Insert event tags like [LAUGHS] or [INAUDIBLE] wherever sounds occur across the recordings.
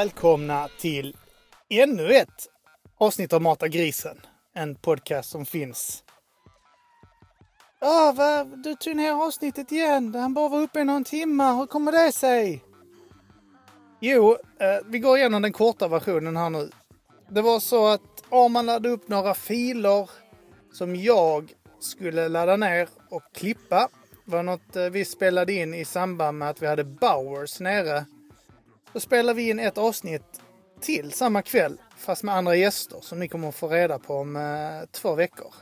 Välkomna till ännu ett avsnitt av Mata grisen. En podcast som finns. Ja, vad, du tog ner avsnittet igen. Han bara var uppe i någon timme. Hur kommer det sig? Jo, eh, vi går igenom den korta versionen här nu. Det var så att Arman laddade upp några filer som jag skulle ladda ner och klippa. Det var något eh, vi spelade in i samband med att vi hade Bowers nere då spelar vi in ett avsnitt till samma kväll, fast med andra gäster som ni kommer att få reda på om eh, två veckor.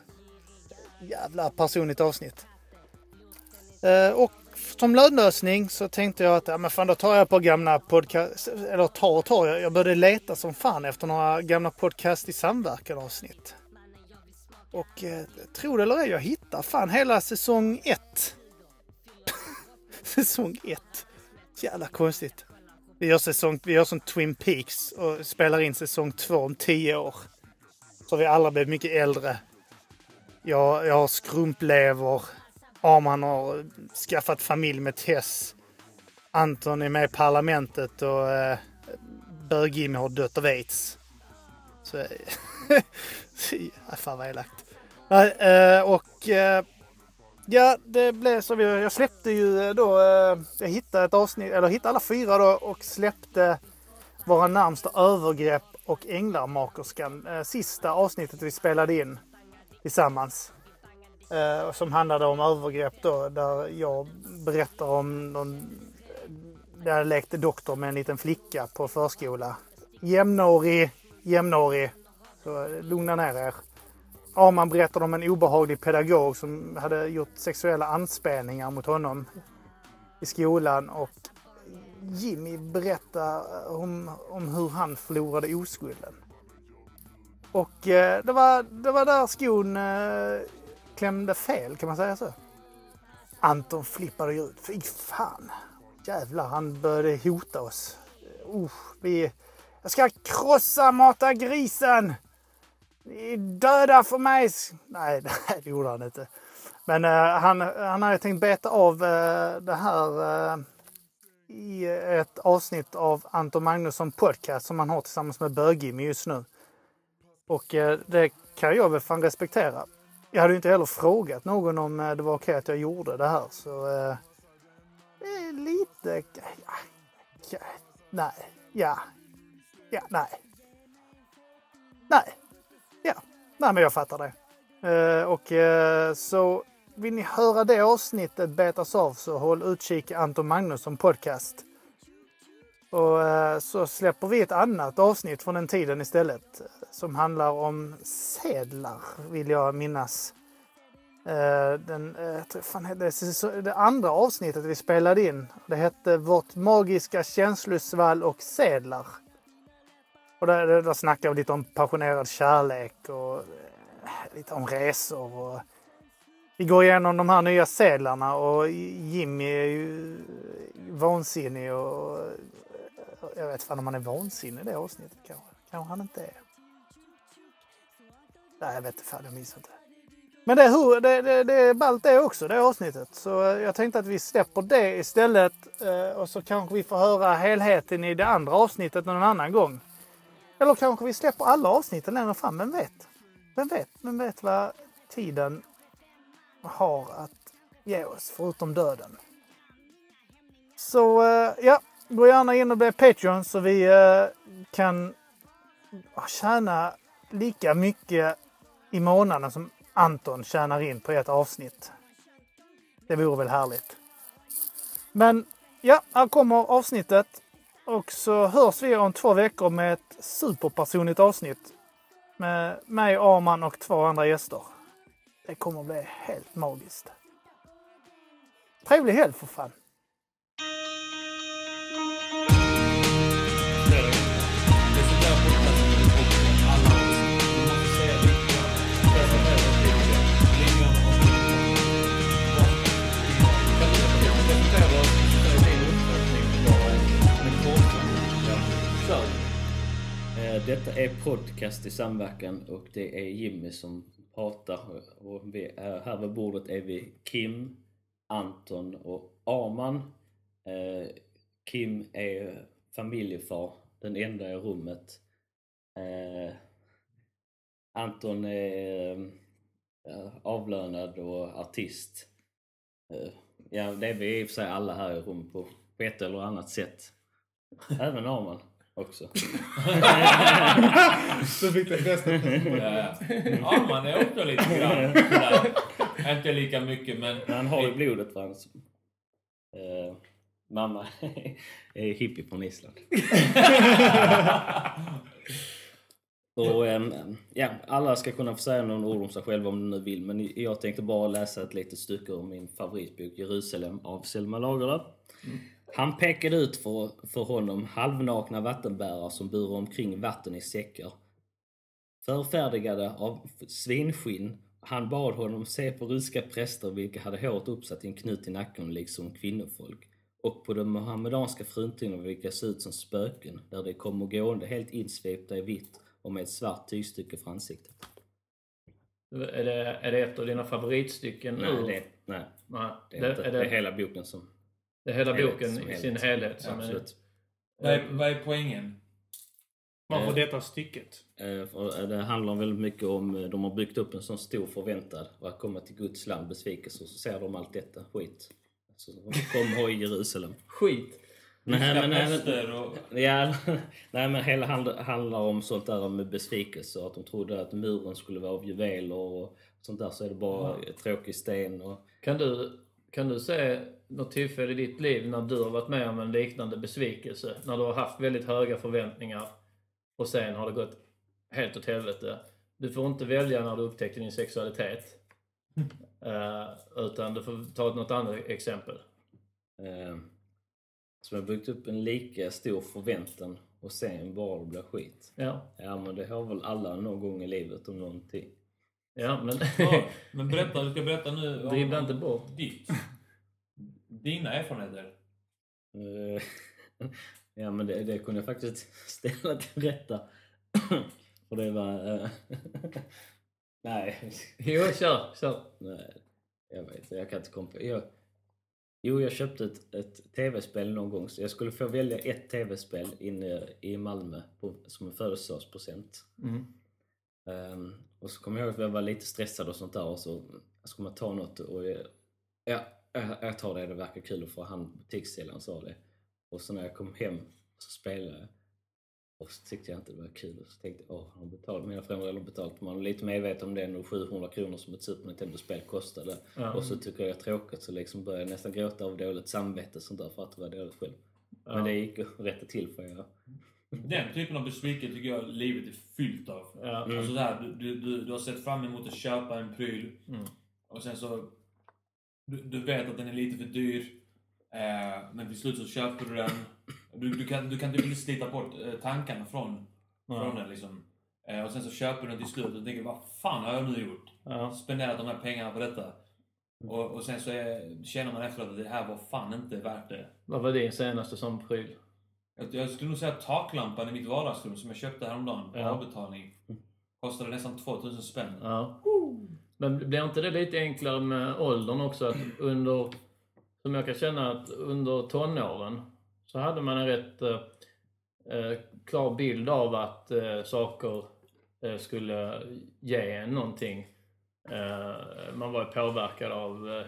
Jävla personligt avsnitt. Eh, och som lödlösning så tänkte jag att ja, men fan, då tar jag på gamla podcast, eller tar och tar jag, jag började leta som fan efter några gamla podcast i samverkan avsnitt. Och eh, tro det eller ej, jag hittar fan hela säsong 1. [LAUGHS] säsong 1. Jävla konstigt. Vi gör, säsong, vi gör som Twin Peaks och spelar in säsong två om tio år. Så har vi alla blivit mycket äldre. Jag, jag har skrumplever. Arman har skaffat familj med Tess. Anton är med i Parlamentet och eh, bög har dött av aids. Så... [LAUGHS] fan vad elakt. Nej, eh, och... Eh, Ja, det blev så. Jag släppte ju eh, då, eh, jag hittade ett avsnitt, eller hittade alla fyra då och släppte Våra närmsta övergrepp och Änglamakerskan. Eh, sista avsnittet vi spelade in tillsammans. Som handlade om övergrepp då, där jag berättar om någon, där jag lekte doktor med en liten flicka på förskola. Jämnårig, jämnårig. Så lugna ner er. Arman berättade om en obehaglig pedagog som hade gjort sexuella anspelningar mot honom i skolan och Jimmy berättade om, om hur han förlorade oskulden. Och eh, det, var, det var där skon eh, klämde fel, kan man säga så? Anton flippade ut. Fy fan! Jävlar, han började hota oss. Uh, vi, jag ska krossa Mata grisen! Ni är döda för mig! [LAUGHS] Nej, det gjorde han inte. Men eh, han, han hade tänkt beta av eh, det här eh, i ett avsnitt av Anton Magnusson Podcast som han har tillsammans med Bögimmy just nu. Och eh, det kan jag väl fan respektera. Jag hade ju inte heller frågat någon om eh, det var okej att jag gjorde det här så... Eh, det är lite... Ja, ja, nej. Ja. Ja, nej. Nej. Nej men jag fattar det. Eh, och eh, så vill ni höra det avsnittet betas av så håll utkik Anton Anton Magnusson podcast. Och eh, så släpper vi ett annat avsnitt från den tiden istället. Som handlar om sedlar, vill jag minnas. Eh, den, eh, fan, det, det andra avsnittet vi spelade in, det hette Vårt magiska känslosvall och sedlar. Och där, där, snackar vi lite om passionerad kärlek och eh, lite om resor. Och vi går igenom de här nya sedlarna och Jimmy är ju vansinnig och jag vet fan om han är vansinnig i det avsnittet kanske. Kanske han inte är. Nej, jag vet inte fan, jag minns inte. Men det är, hur, det, det, det är ballt det också, det avsnittet. Så eh, jag tänkte att vi släpper det istället eh, och så kanske vi får höra helheten i det andra avsnittet någon annan gång. Eller kanske vi släpper alla avsnitten längre fram, vem vet? Vem vet? Vem vet vad tiden har att ge oss, förutom döden. Så eh, ja, gå gärna in och bli Patreon så vi eh, kan tjäna lika mycket i månaden som Anton tjänar in på ett avsnitt. Det vore väl härligt. Men ja, här kommer avsnittet. Och så hörs vi om två veckor med ett superpersonligt avsnitt. Med mig, Arman och två andra gäster. Det kommer bli helt magiskt. Trevlig helg för fan! Eh, detta är podcast i samverkan och det är Jimmy som pratar och vi är, här vid bordet är vi Kim, Anton och Arman. Eh, Kim är familjefar, den enda i rummet. Anton är avlönad och artist. Ja, det är vi i och för sig alla här i rummet på, på ett eller annat sätt. Även Arman också. [LAUGHS] Så fick det bästa. Ja, ja, man är också lite grann sådär. Inte lika mycket men... Han har ju blodet för hans eh, mamma [LAUGHS] är hippie från Island. [LAUGHS] Och, ehm, ja, alla ska kunna få säga några ord om sig själva om de nu vill men jag tänkte bara läsa ett litet stycke ur min favoritbok Jerusalem av Selma Lagerlöf. Han pekade ut för, för honom halvnakna vattenbärare som burar omkring vatten i säckar. Förfärdigade av svinskinn, han bad honom se på ryska präster vilka hade håret uppsatt i en knut i nacken liksom kvinnofolk och på de muhammedanska fruntimmerna vilka såg ut som spöken där de kommer gående helt insvepta i vitt och med ett svart tygstycke för ansiktet. Är det, är det ett av dina favoritstycken? Nej, det, nej, Nej, det är, det, inte, är det är det, hela boken som... det är hela helhet boken i sin helhet. som är... Absolut. Vad är, vad är poängen? Varför detta stycket? Eh, Det handlar väldigt mycket om, eh, de har byggt upp en sån stor förväntan och att komma till Guds land besvikelse och så ser de allt detta skit. Så de kommer i Jerusalem. [LAUGHS] Skit! Nej, men, nej, och... ja, [LAUGHS] nej, men hela hand, handlar om sånt där med besvikelse att de trodde att muren skulle vara av juveler och sånt där så är det bara tråkig sten och Kan du, kan du se något tillfälle i ditt liv när du har varit med om en liknande besvikelse? När du har haft väldigt höga förväntningar och sen har det gått helt åt helvete. Du får inte välja när du upptäckte din sexualitet. Eh, utan du får ta något annat exempel. eh, som har byggt upp en lika stor förväntan och sen bara det blir skit. Ja, Ja men det har väl alla någon gång i livet om någonting. ja men... Ja, men berätta, du ska berätta nu om- Dribbla inte bort. ditt. Dina erfarenheter. Eh, [LAUGHS] ja men det, det kunde jag faktiskt [LAUGHS] ställa till rätta. [CLEARS THROAT] Och det var... eh, [LAUGHS] nej, Jo, kör, kör. nej, jag vet jag kan inte komma på. Jag, jo, jag köpte ett, ett tv-spel någon gång. Så jag skulle få välja ett tv-spel inne i Malmö på, som en födelsedagspresent. Mm. Ehm, och så kommer jag ihåg att jag var lite stressad och sånt där och så ska man ta något och ja, jag, jag tar det, det verkar kul för han butikssäljaren sa det. Och så när jag kom hem så spelade jag och så tyckte jag inte det var kul och så tänkte jag åh, de betalat, mina föräldrar har betalat. Man är lite medveten om det nog 700 kronor som ett Super Nintendo-spel kostade. Ja. Och så tycker jag det är tråkigt så liksom började jag nästan gråta av dåligt samvete sånt där för att det var dåligt själv. Ja. Men det gick att rätta till för jag Den typen av besvikelse tycker jag livet är fyllt av. Mm. Alltså där, du, du, du, du har sett fram emot att köpa en pryl Mm. och sen så... Du, du vet att den är lite för dyr. Eh, men till slut så köper du den. Du, du, kan, du kan typ inte slita bort eh, tankarna från, Ja. från den liksom. Eh, och sen så köper du den till slut och tänker vad fan har jag nu gjort? Ja. Spenderat de här pengarna på detta. Och, och sen så är, känner man efteråt att det här var fan inte värt det. Vad var din senaste sån pryl? Jag, jag skulle nog säga att taklampan i mitt vardagsrum som jag köpte häromdagen på Ja. avbetalning kostade nästan 2000 spänn. Ja. Men blir inte det lite enklare med åldern också? Att under, som jag kan känna att under tonåren så hade man en rätt eh, eh, klar bild av att eh, saker eh, skulle ge en någonting. Eh, man var ju påverkad av eh,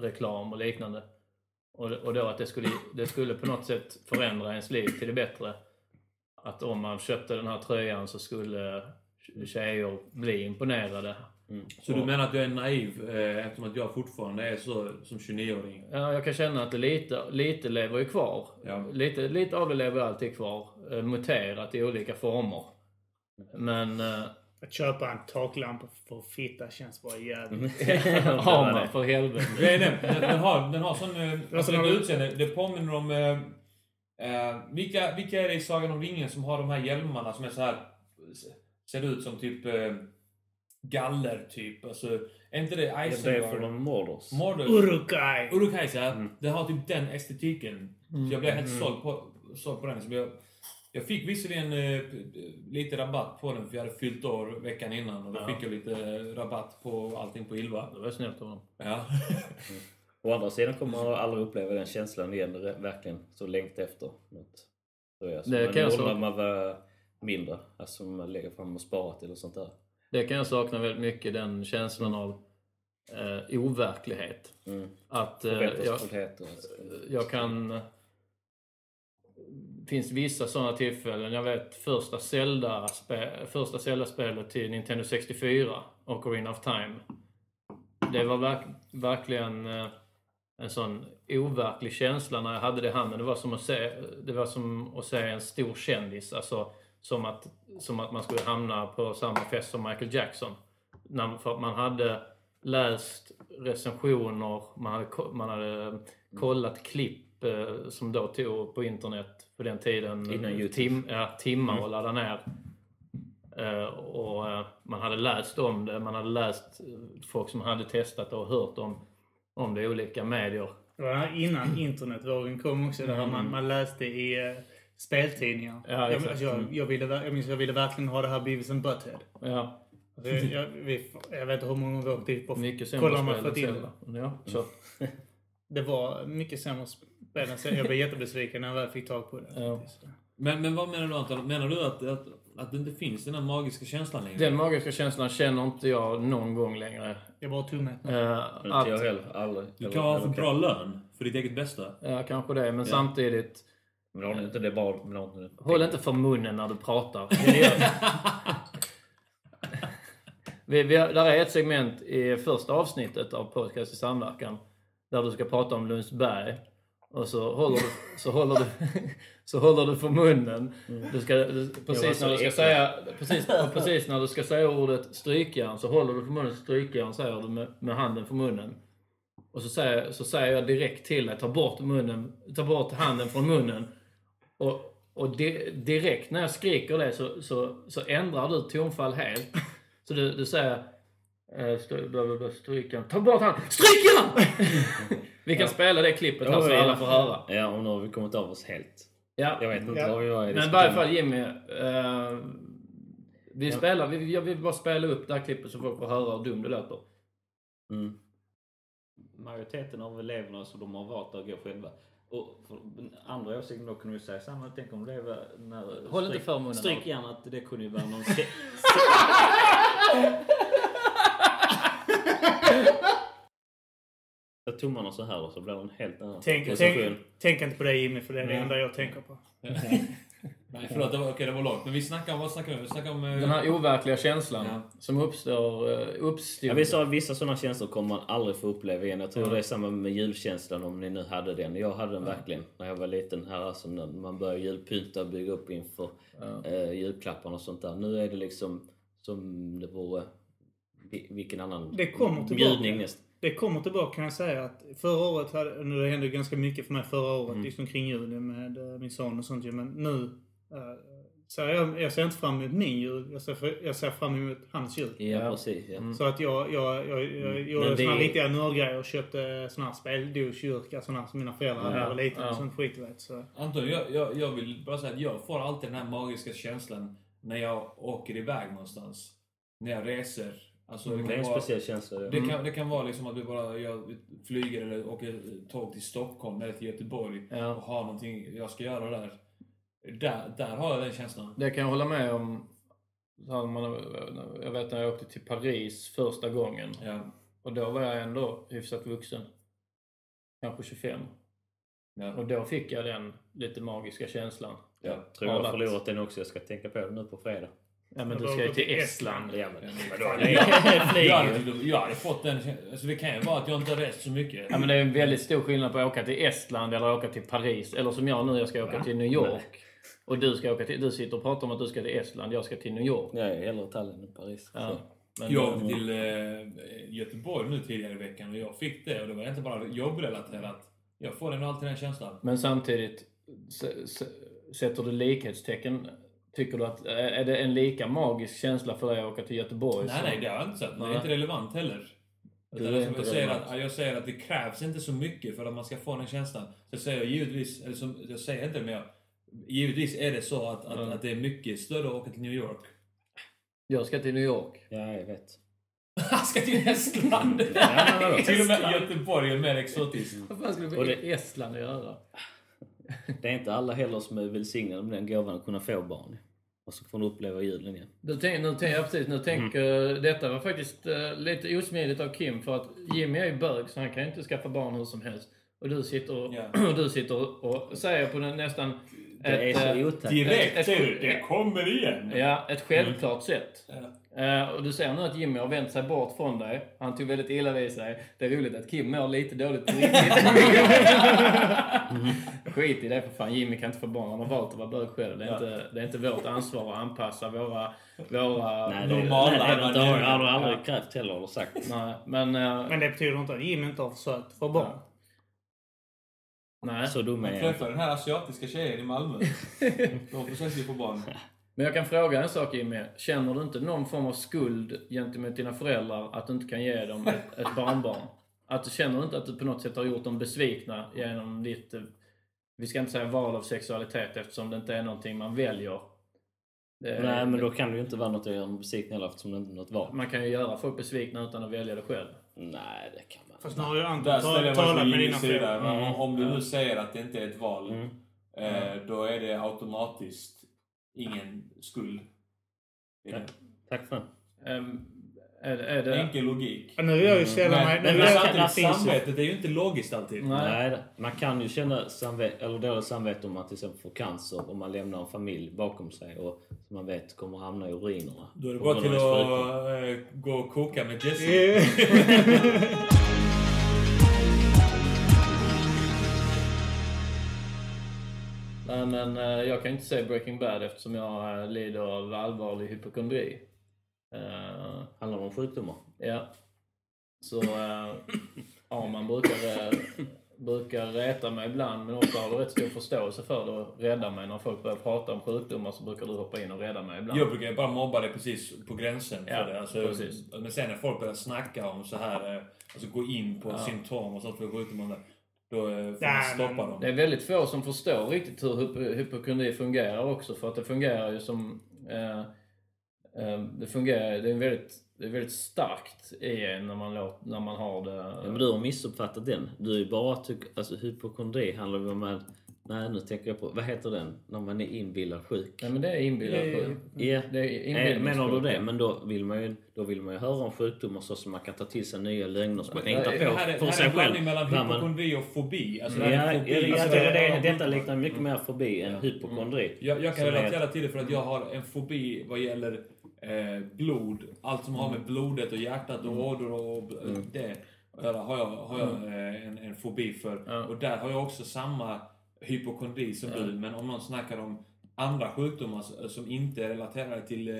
reklam och liknande. Och, och då att det skulle, det skulle på något sätt förändra ens liv till det bättre. Att om man köpte den här tröjan så skulle tjejer bli imponerade. Så du menar att jag är naiv eh, eftersom att jag fortfarande är så som 29-åring? Ja, jag kan känna att det lite, lite lever ju kvar. Ja. Lite, lite av det lever alltid kvar. Eh, muterat i olika former. Men, eh, Att köpa en taklampa för fitta känns bara jävligt... [LAUGHS] Har man för helvete. Grejen är, den, den har, den har sån... eh, Alltså, du- utseende. Det påminner om... Eh, eh, vilka, vilka är det i Sagan om ringen som har de här hjälmarna som är så här Ser ut som typ... Eh, galler, typ. Alltså, är inte det Det är från Mordors. Mordor? Urukai! Urukais, ja. Mm. Den har typ den estetiken. Så jag blev helt såld på, såld på den. Så jag, jag fick visserligen eh, lite rabatt på den för jag hade fyllt år veckan innan. Och då Ja. fick jag lite rabatt på allting på Ylva. Det var snällt av dem. Ja. [LAUGHS] Å andra sidan kommer man aldrig uppleva den känslan igen, det verkligen så längt efter något. Så jag, Det man kan jag så- när man var mindre, alltså man lägger fram och sparar till och sånt där. Det kan jag sakna väldigt mycket, den känslan av eh, overklighet. Mm. Att eh, jag, jag kan... Det finns vissa sådana tillfällen. Jag vet första Zelda spe, första Zelda-spelet till Nintendo 64, Ocarina of Time. Det var verk, verkligen eh, en sån overklig känsla när jag hade det i handen. Det var som att se, det var som att se en stor kändis. Alltså, som att, som att man skulle hamna på samma fest som Michael Jackson. När, för att man hade läst recensioner, man hade, man hade kollat klipp eh, som då tog på internet på den tiden. Innan YouTube. Tim, ja, timmar att ladda ner. Eh, och eh, man hade läst om det, man hade läst eh, folk som hade testat och hört om, om det i olika medier. Var innan internetvågen kom också. Där Mm. man, man läste i speltidningar. Ja, jag, alltså, jag, Mm. jag, ville, jag minns jag ville verkligen ha det här Beavis and Butthead. Ja, Alltså, jag, jag, vi, jag vet inte hur många gånger vi åkte dit på mycket sämre Kolla om man fått in. Ja, så. Det var mycket sämre spel än Zelda. Jag blev jättebesviken när jag väl fick tag på det. Ja. Men, men vad menar du Anton? Menar du att, att, att det inte finns den här magiska känslan längre? Den magiska känslan känner inte jag någon gång längre. Jag var tummet. Uh, Men inte jag heller, aldrig. Du kan ha för bra lön för ditt eget bästa. Ja, kanske det. Men samtidigt, Men ni inte det bara... Men inte håll inte för munnen när du pratar. [LAUGHS] Vi, vi, där är ett segment i första avsnittet av Podcast i samverkan där du ska prata om Lundsberg. Och så håller du, så håller du, så håller du för munnen. Du ska, du, precis, när du ska säga, precis, [LAUGHS] precis när du ska säga ordet strykjärn så håller du för munnen strykjärn säger du med, med handen för munnen. Och så säger, så säger jag direkt till dig, ta bort, munnen, ta bort handen från munnen. Och, och di, direkt när jag skriker det så, så, så ändrar du tonfall helt. [LAUGHS] Så du, du säger eh, stry, bla, bla, bla, strykjärn, ta bort handen, strykjärn! [LAUGHS] Vi kan spela det klippet här så alla får höra. Ja, och nu har vi kommit av oss helt. Ja. Jag vet inte Ja. vad vi var i Men i varje fall Jimmy. Eh, vi, spelar, vi, jag vill bara spela upp det här klippet så folk får höra hur dum det låter. Mm. majoriteten av eleverna så de har valt att gå själva. Och andra åsikten då kunde vi säga samma. Tänk om det var när... Håll inte för munnen. Stryk gärna att det kunde ju vara någon... [LAUGHS] se- Så tummarna så här och så blir det en helt annan Tänk, position. tänk, tänk inte på det Jimmy, för det är det enda jag tänker på. Nej, förlåt. Det var, okej, det var lågt. Men vi snackar om... Vad snackar vi om? Vi snackar om... eh, Den här overkliga känslan Ja. som uppstår, eh. Ja, vi sa att vissa sådana känslor kommer man aldrig få uppleva igen. Jag tror Ja. det är samma med julkänslan om ni nu hade den. Jag hade den verkligen när jag var liten här. Alltså när man började julpynta och bygga upp inför Ja. eh, julklapparna och sånt där. Nu är det liksom som det vore vi- vilken annan Det kommer tillbaka. bjudning nästan. Det kommer tillbaka kan jag säga att förra året, hade, nu det hände ganska mycket för mig förra året, Mm. liksom kring julen med eh, min son och sånt men nu så jag, jag ser inte fram emot min jul, jag ser, jag ser fram emot hans jul. Ja, Ja. precis. Ja. Mm. Så att jag, jag, jag, jag gjorde Men det- såna riktiga nördgrejer och köpte såna här speldosdjurkar, såna som mina föräldrar hade när jag var liten Ja. och sånt skit du vet. Så. Anton, jag, jag, jag vill bara säga att jag får alltid den här magiska känslan när jag åker iväg någonstans. När jag reser. Alltså, det, Det är kan en vara, speciell känsla. det. det, kan, det kan vara liksom att vi bara jag flyger eller åker tåg till Stockholm eller till Göteborg Ja. och har någonting jag ska göra där. Där, där har jag den känslan. Det kan jag hålla med om. Man, jag vet när jag åkte till Paris första gången. Ja. Och då var jag ändå hyfsat vuxen. Kanske 25. Ja. Och då fick jag den lite magiska känslan. Ja. Jag tror jag har förlorat den också. Jag ska tänka på det nu på fredag. Ja men du ska ju till Estland. Ja, men? Det är Jag, hade, jag hade fått den. Alltså det kan ju vara att jag inte har rest så mycket. Ja men det är en väldigt stor skillnad på att åka till Estland eller åka till Paris. Eller som jag nu, jag ska åka till New York. Och du, ska åka till, du sitter och pratar om att du ska till Estland, jag ska till New York. Jag är hellre Tallinn än Paris. Ja. Så. Men, Jag åkte till eh, Göteborg nu tidigare i veckan och jag fick det och det var inte bara jobbrelaterat. Jag får ändå alltid den känslan. men samtidigt, sätter du likhetstecken? Tycker du att, är det en lika magisk känsla för dig att åka till Göteborg? Nej, som- nej, det har jag inte sett. Det är inte relevant heller. Du är inte jag, säger relevant. att, jag säger att det krävs inte så mycket för att man ska få den känslan. Så jag säger givetvis, eller som, jag säger inte det men jag, givetvis är det så att, att, Mm. att det är mycket större att åka till New York. Jag ska till New York. Ja, jag vet. [LAUGHS] Han ska till Estland! Ja, [LAUGHS] till och med Göteborg är mer exotiskt. Vad fan skulle Och det- Estland göra? Det är inte alla heller som är välsignade med den gåvan att kunna få barn. Och så får de uppleva julen igen. Du tänk, nu tänker jag precis, nu tänker detta var faktiskt eh, lite osmidigt av Kim för att Jimmy är ju bög så han kan ju inte skaffa barn hur som helst. Och du sitter och, Ja. [CLEARS THROAT] och, du sitter och säger på den nästan Det är så eh, otäckt. Direkt Ett- du, det kommer igen! Ja, ett självklart sätt. Ja. Eh, och du ser nu att Jimmy har vänt sig bort från dig. Han tog väldigt illa vid sig. Det är roligt att Kim mår lite dåligt på riktigt. [LAUGHS] Skit i det för fan. Jimmy kan inte få barn. Han har valt att vara bög själv. Det är, Ja. inte, det är inte vårt ansvar att anpassa våra... våra Nej, det, Normala nej, det har du aldrig krävt heller eller sagt. Nej, men... eh, Men det betyder inte att Jim inte har försökt få barn. Nej. Så dum är Jag träffade den här asiatiska tjejen i Malmö. De försökte ju få barn. Men jag kan fråga en sak Jimmy. Känner du inte någon form av skuld gentemot dina föräldrar att du inte kan ge dem ett, ett barnbarn? Att du känner inte att du på något sätt har gjort dem besvikna genom ditt, eh, vi ska inte säga val av sexualitet eftersom det inte är någonting man väljer. Det, Nej, men då kan det ju inte vara något att göra besviken heller eftersom det inte är något val. Man kan ju göra folk besvikna utan att välja det själv. Nej, det kan man Fast nu har ju Anton talat mig med dina sida. Men Om du nu säger att det inte är ett val, Mm. eh, då är det automatiskt ingen skuld. Det är Tack för den. Ehm, är, det- är det... Enkel logik. Nu jag ju sällan Men, mig... men, nu är jag- samtidigt, samvetet är ju inte logiskt alltid. Nej. Nej, man kan ju känna samvet, eller dåligt samvete om man till exempel får cancer om man lämnar en familj bakom sig och som man vet kommer hamna i urinerna. Då är det bara till att eh, gå och koka med Jesse. [LAUGHS] Nej men eh, jag kan inte se Breaking Bad eftersom jag eh, lider av allvarlig hypokondri. Eh, Handlar det om sjukdomar? Ja. Så äh, ja, man brukar, äh, brukar reta mig ibland men ofta har du rätt stor förståelse för det och rädda mig. När folk börjar prata om sjukdomar så brukar du hoppa in och rädda mig ibland. Jag brukar bara mobba det precis på gränsen för Ja, det. Alltså, precis. Men sen när folk börjar snacka om så här, eh, alltså gå in på Ja. symptom och sånt för sjukdomar, då eh, får man Nej, stoppa dem. Det är väldigt få som förstår riktigt hur hypo- hypokondri fungerar också för att det fungerar ju som... Eh, eh, det fungerar, det är väldigt, det är väldigt starkt i en när man, låt, när man har det. Ja, men du har missuppfattat den. Du är ju bara tyck, alltså hypokondri handlar ju om att, nej nu tänker jag på, vad heter den? När man är inbillad sjuk. Nej men det är inbillad Det sjuk. Ja, Det är eh, menar du det? Men då vill man ju, då vill man ju höra om sjukdomar så som man kan ta till sig nya lögner som man kan hitta Det på här är, för det sig här är en själv. mellan hypokondri och fobi. Alltså, Ja, det fobi. Alltså, det det, detta liknar mycket mer fobi än hypokondri. Jag, jag kan relatera till det för att jag har en fobi vad gäller eh, blod. Allt som har med blodet och hjärtat och ådror och eh, det har jag, har jag eh, en, en fobi för. Och där har jag också samma hypokondri som du. Men om någon snackar om andra sjukdomar som inte är relaterade till eh,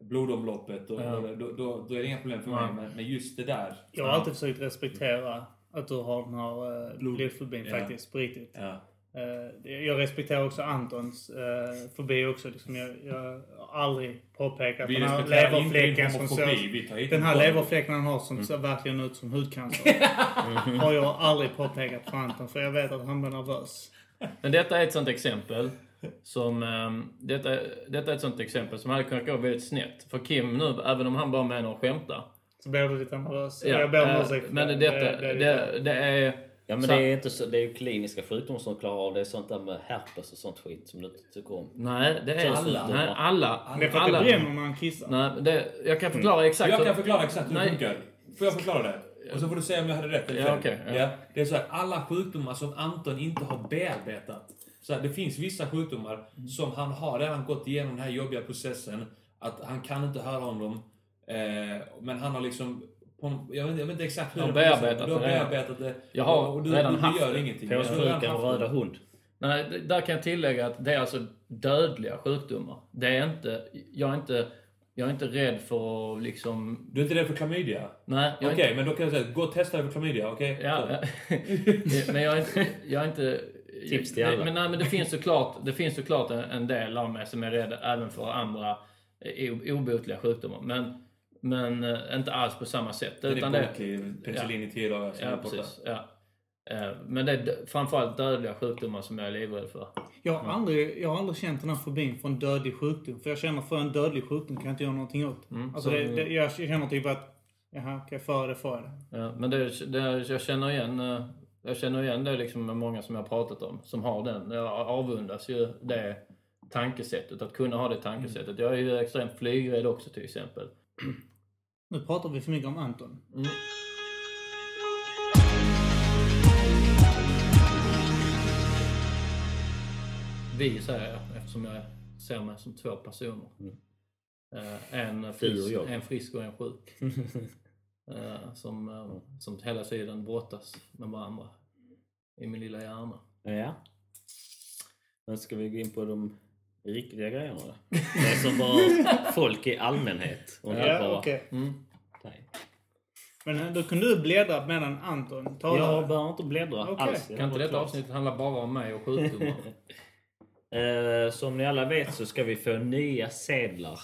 blodomloppet, och, Ja. då, då, då är det inga problem för mig. Men, men just det där. Jag har alltid försökt respektera att du har den här uh, blodfobin Ja. faktiskt, på riktigt. Ja. Eh, jag respekterar också Antons uh, fobi också. Liksom jag, jag har aldrig påpekat Vi den här leverfläcken som ser... Den här leverfläcken han har som ser verkligen ut som hudcancer. [LAUGHS] har jag aldrig påpekat för Anton för jag vet att han blir nervös. Men detta är ett sånt exempel som... ehm, detta, detta är ett sånt exempel som hade kunnat gå väldigt snett. För Kim nu, även om han bara menar att skämta. Så blir du lite nervös. Ja, jag ber om eh, ursäkt men det, det. detta, det, det, det är... Ja men Så- det är inte så, det är ju kliniska sjukdomar som klarar av det. är sånt där med herpes och sånt skit som du inte tycker om. Nej, det är... Alla. Nej, alla. det är för att alla, det bränner när han kissar. Nej, det, jag kan förklara exakt Jag kan förklara exakt hur det funkar. Får jag förklara det? Och så får du säga om jag hade rätt eller Ja, fel. okej, ja. Det är så här, alla sjukdomar som Anton inte har bearbetat. Så här, det finns vissa sjukdomar som han har redan gått igenom den här jobbiga processen. Att han kan inte höra om dem. Eh, men han har liksom... På, jag, vet, jag vet inte exakt hur Har det är, bearbetat Du har det redan. bearbetat det. Jag har och du, redan du, haft du gör det. ingenting. Jag har redan Påssjukan och haft röda hund. Nej, där kan jag tillägga att det är alltså dödliga sjukdomar. Det är inte, jag är inte, jag är inte rädd för att liksom... Du är inte rädd för klamydia? Nej, Okej, inte, men då kan jag säga, gå och testa för klamydia, okej? ja, [LAUGHS] men jag är inte, jag är inte Tips till alla. Men, nej, men det finns såklart, det finns såklart en, en del av mig som är rädd även för andra eh, obotliga sjukdomar. Men, men eh, inte alls på samma sätt. Den utan är det, botlig, penicillin i tio dagar. sen ja, precis. Ja. Eh, Men det är framförallt dödliga sjukdomar som jag är livrädd för. Jag har, aldrig, jag har aldrig känt den här fobin för en dödlig sjukdom. För jag känner för en dödlig sjukdom kan jag inte göra någonting åt. Mm, alltså så- det, det, jag känner typ att, jaha, okej, för det, för det. Ja, men det, det, jag känner igen eh, jag känner igen det liksom med många som jag har pratat om som har den. Jag avundas ju det tankesättet, att kunna ha det tankesättet. Jag är ju extremt flygrädd också till exempel. Nu pratar vi för mycket om Anton. Mm. Vi säger jag eftersom jag ser mig som två personer. Eh, En, frisk, en frisk och en sjuk. [LAUGHS] Eh, som, eh, som hela tiden brottas med varandra i min lilla hjärna. Ja. Men ska vi gå in på de riktiga grejerna? Det som bara folk i allmänhet. Och Ja, bara okej. Mm. Men då kunde du bläddra medan Anton talade. Jag behöver inte bläddra Okej. alls. Jag Kan inte detta klar. avsnittet handla bara om mig och sjukdomar? [LAUGHS] Eh, som ni alla vet så ska vi få nya sedlar.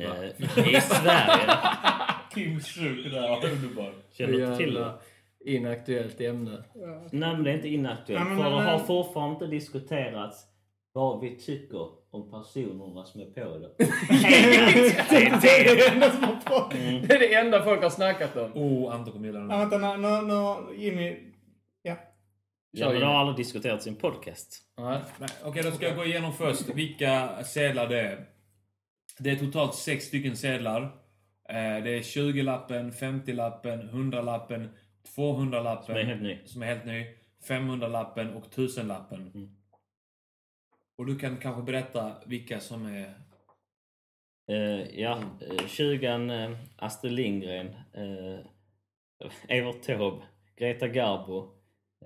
Eh, I Sverige. [LAUGHS] Kim där var underbart. Känner du inte till det? Inaktuellt ämne. Nej men det är inte inaktuellt. Ja, men- för det har fortfarande inte diskuterats vad vi tycker om personerna som är på det. [LAUGHS] Det är det enda som har pratat. Det är det enda folk har snackat om. Oh, Anton kommer gilla den. Ja, vänta, nu, nu, nu, Jimmy. Ja. Ja, men det har aldrig diskuterats i en podcast. Nej. Nej, Okej, då ska jag gå igenom först vilka sedlar det är. Det är totalt sex stycken sedlar. Eh, Det är 20-lappen, 50-lappen, 100-lappen, 200-lappen. Som är helt ny. Som är helt ny. 500-lappen och 1000-lappen. Mm. Och du kan kanske berätta vilka som är... Eh, ja, eh, 20 eh, Astrid Lindgren, eh, Evert Taube, Greta Garbo,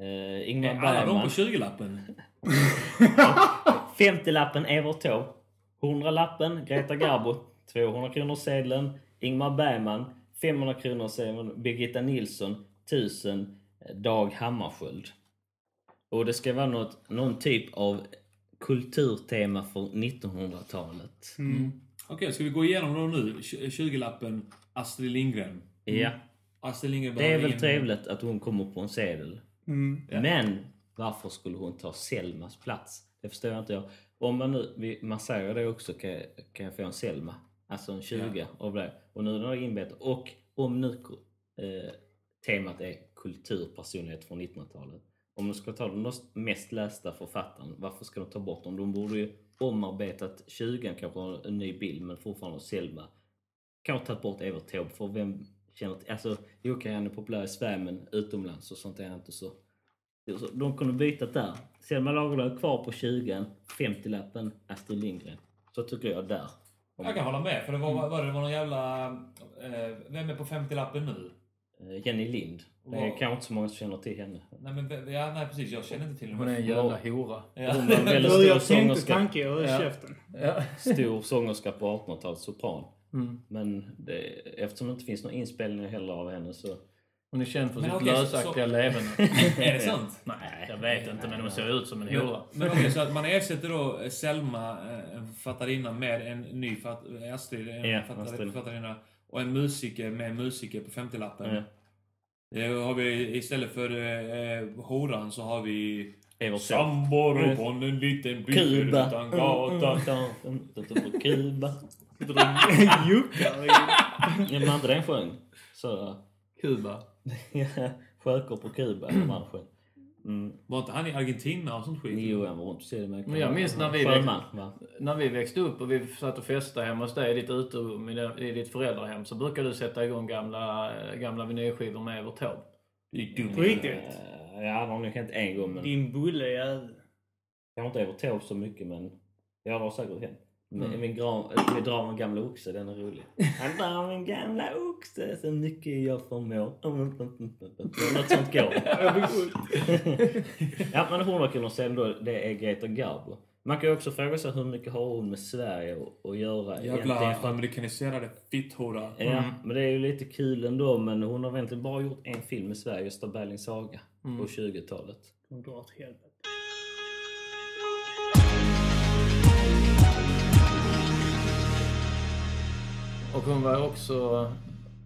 eh, Ingmar Är alla de Bergman. på 20-lappen? 50-lappen [LAUGHS] Evert Taube, 100-lappen Greta Garbo, 200 kronor sedeln Ingmar Bergman, 500 kronor sedeln Birgitta Nilsson, 1000 eh, Dag Hammarskjöld. Och det ska vara något, någon typ av kulturtema för 1900-talet. Okej, ska vi gå igenom dem nu? 20-lappen Astrid Lindgren. Ja. Astrid Lindgren Det är väl trevligt att hon kommer på en sedel. Mm. Ja. Men varför skulle hon ta Selmas plats? Det förstår jag inte jag. Om man nu, man säger det också, kan, jag- kan jag få en Selma? Alltså en 20 av det. Och nu är det inbett. Och om nu eh, temat är kulturpersonlighet från 1900-talet. Om de ska ta den mest lästa författaren, varför ska de ta bort dem? De borde ju omarbetat 20 kanske en ny bild men fortfarande Selma. Kanske tagit bort Evert Taube för vem känner till, alltså okej han är populär i Sverige men utomlands och sånt är han inte så. de kunde byta där. Selma Lagerlöf kvar på 20 50-lappen Astrid Lindgren. Så tycker jag där. Jag kan hålla med, för det var, var det var någon jävla... Eh, vem är på 50-lappen nu? Eh, Jenny Lind. Det är kanske inte så många som känner till henne. Nej, men, ja, nej precis, jag känner inte till Hon är en henne. jävla hora. Ja. Hon var en väldigt [LAUGHS] stor sångerska. tanke Ja. käften. Ja. [LAUGHS] Stor sångerska på 1800-talet, sopran. Mm. Men det, eftersom det inte finns några inspelningar heller av henne så... Hon är känd för Men sitt okej, så- lösaktiga så- leverne. [LAUGHS] Är det sant? Nej, jag vet inte men hon ser ut som en hora. men okej, så att man ersätter då Selma, eh, en författarinna, med en ny fatt, eh, Astrid, en Ja, författarinna. Och en musiker med en musiker på 50-lappen. Eh, har vi, istället för eh, horan så har vi Evert. Sambor på en liten by Kuba. utan gata. På Kuba. Juckar. Ja, men inte den sjöng. Så... Kuba. [LAUGHS] Sjökor på Kuba, han sjöng. Mm. Var inte han i Argentina och sånt skit? Jo, han var runt Sydamerika. Men jag minns när vi Sjöman, va? När vi växte upp och vi satt och festade hemma hos dig i ditt uterum i, ditt föräldrahem så brukade du sätta igång gamla, gamla vinylskivor med Evert Taube. Det är dumt. På riktigt? Eh, Ja, det har nog hänt en gång, men... Din bulle jävel. Jag har inte Evert Taube så mycket, men... Ja, det har säkert hänt. Med, med, gra, med dra min gamla oxe, den är rolig. Han drar min gamla oxe så mycket jag förmår. Något sånt går. ja men 100 kronor sen då, det är Greta Garbo. Man kan ju också fråga sig hur mycket har hon med Sverige att- att göra Jävla amerikaniserade fitthora. Ja, men det är ju lite kul ändå. Men hon har egentligen bara gjort en film i Sverige, Gösta Berlings saga, på 20-talet. Hon drar åt helvete. Och hon var också